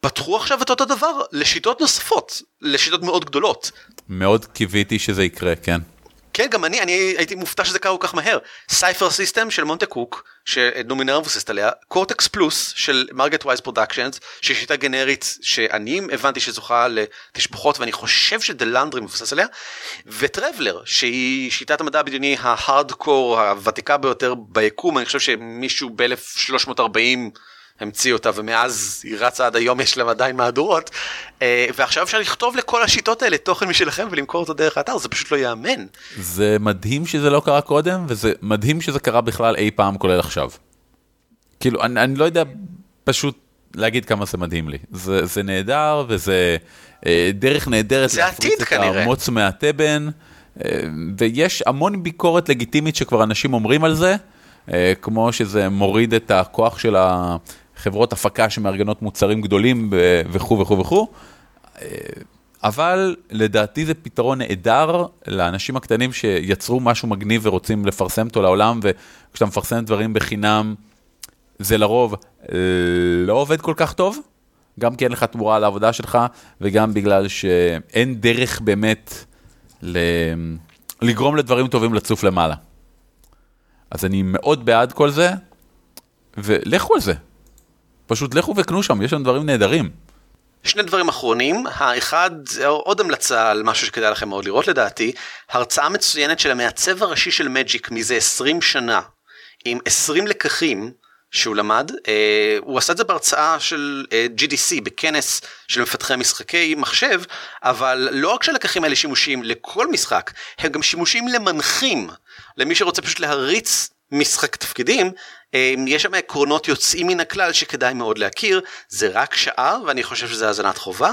פתחו עכשיו את אותו דבר לשיטות נוספות, לשיטות מאוד גדולות. מאוד קיוויתי שזה יקרה, כן. כן, גם אני, אני הייתי מופתע שזה קרה כל כך מהר. Cypher System של מונטה קוק, ש Numenera מבוססת עליה, Cortex Plus של Margaret Weis Productions, שהיא שיטה גנרית שאני הבנתי שזוכה לתשבחות ואני חושב שדלנדרי מבוסס עליה, ו Traveller, שהיא שיטת המדע הבדיוני ההארדקור הוותיקה ביותר ביקום, אני חושב שמישהו ב-1340 המציא אותה ומאז היא רצה עד היום יש להם עדיין מהדורות אה, ועכשיו אפשר לכתוב לכל השיטות האלה תוכן משלכם ולמכור אותו דרך האתר זה פשוט לא ייאמן. זה מדהים שזה לא קרה קודם וזה מדהים שזה קרה בכלל אי פעם כולל עכשיו. כאילו אני, אני לא יודע פשוט להגיד כמה זה מדהים לי זה, זה נהדר וזה אה, דרך נהדרת להפריץ את המוץ מהתבן אה, ויש המון ביקורת לגיטימית שכבר אנשים אומרים על זה. אה, כמו שזה מוריד את הכוח של ה... חברות הפקה שמארגנות מוצרים גדולים וכו' וכו' וכו', אה, אבל לדעתי זה פתרון נהדר לאנשים הקטנים שיצרו משהו מגניב ורוצים לפרסם אותו לעולם, וכשאתה מפרסם דברים בחינם, זה לרוב לא עובד כל כך טוב, גם כי אין לך תמורה על העבודה שלך, וגם בגלל שאין דרך באמת לגרום לדברים טובים לצוף למעלה. אז אני מאוד בעד כל זה, ולכו על זה. פשוט לכו וקנו שם, יש שם דברים נהדרים. שני דברים אחרונים, האחד, עוד המלצה על משהו שכדאי לכם מאוד לראות לדעתי, הרצאה מצוינת של המעצב הראשי של מג'יק מזה 20 שנה, עם 20 לקחים שהוא למד, אה, הוא עשה את זה בהרצאה של אה, GDC בכנס של מפתחי משחקי מחשב, אבל לא רק שהלקחים האלה שימושיים לכל משחק, הם גם שימושים למנחים, למי שרוצה פשוט להריץ משחק תפקידים, אמ, יש שם עקרונות יוצאים מן הכלל שכדאי מאוד להכיר, זה רק שעה ואני חושב שזה האזנת חובה.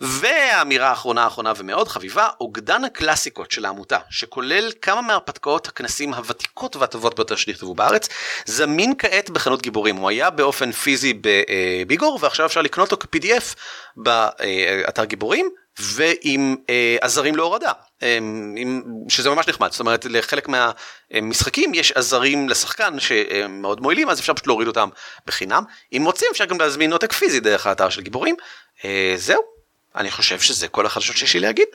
והאמירה האחרונה האחרונה ומאוד חביבה, אוגדן הקלאסיקות של העמותה, שכולל כמה מהרפתקאות הכנסים הוותיקות והטובות ביותר שנכתבו בארץ, זמין כעת בחנות גיבורים. הוא היה באופן פיזי בביגור, ועכשיו אפשר לקנות אותו כ-PDF באתר גיבורים. ועם אה, עזרים להורדה, אה, עם, שזה ממש נחמד, זאת אומרת לחלק מהמשחקים יש עזרים לשחקן שהם מאוד מועילים, אז אפשר פשוט להוריד אותם בחינם. אם רוצים אפשר גם להזמין עותק פיזי דרך האתר של גיבורים. אה, זהו, אני חושב שזה כל החדשות שיש לי להגיד.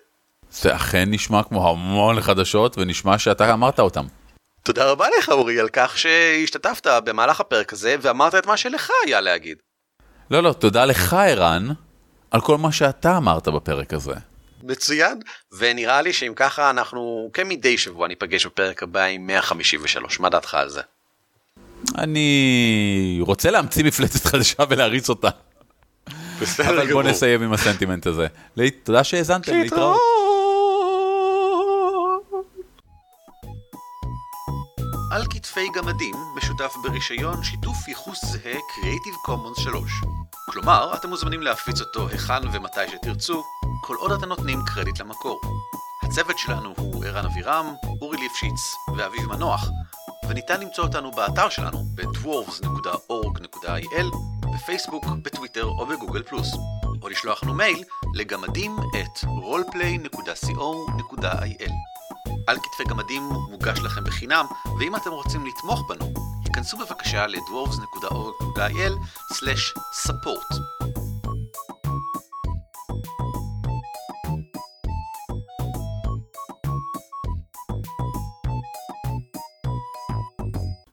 זה אכן נשמע כמו המון חדשות, ונשמע שאתה אמרת אותם. תודה רבה לך אורי על כך שהשתתפת במהלך הפרק הזה ואמרת את מה שלך היה להגיד. לא, לא, תודה לך ערן. על כל מה שאתה אמרת בפרק הזה. מצוין, ונראה לי שאם ככה אנחנו כמדי שבוע ניפגש בפרק הבא עם 153, מה דעתך על זה? אני רוצה להמציא מפלצת חדשה ולהריץ אותה. בסדר אבל בוא נסיים עם הסנטימנט הזה. תודה שהאזנתם, להתראות. על כתפי גמדים משותף ברישיון שיתוף ייחוס זהה Creative Commons 3. כלומר, אתם מוזמנים להפיץ אותו היכן ומתי שתרצו, כל עוד אתם נותנים קרדיט למקור. הצוות שלנו הוא ערן אבירם, אורי ליפשיץ ואביב מנוח, וניתן למצוא אותנו באתר שלנו ב-dwarves.org.il, בפייסבוק, בטוויטר או בגוגל פלוס, או לשלוח לנו מייל לגמדים את roleplay.co.il. על כתפי גמדים מוגש לכם בחינם, ואם אתם רוצים לתמוך בנו, כנסו בבקשה ל-dwarves.org.il/support.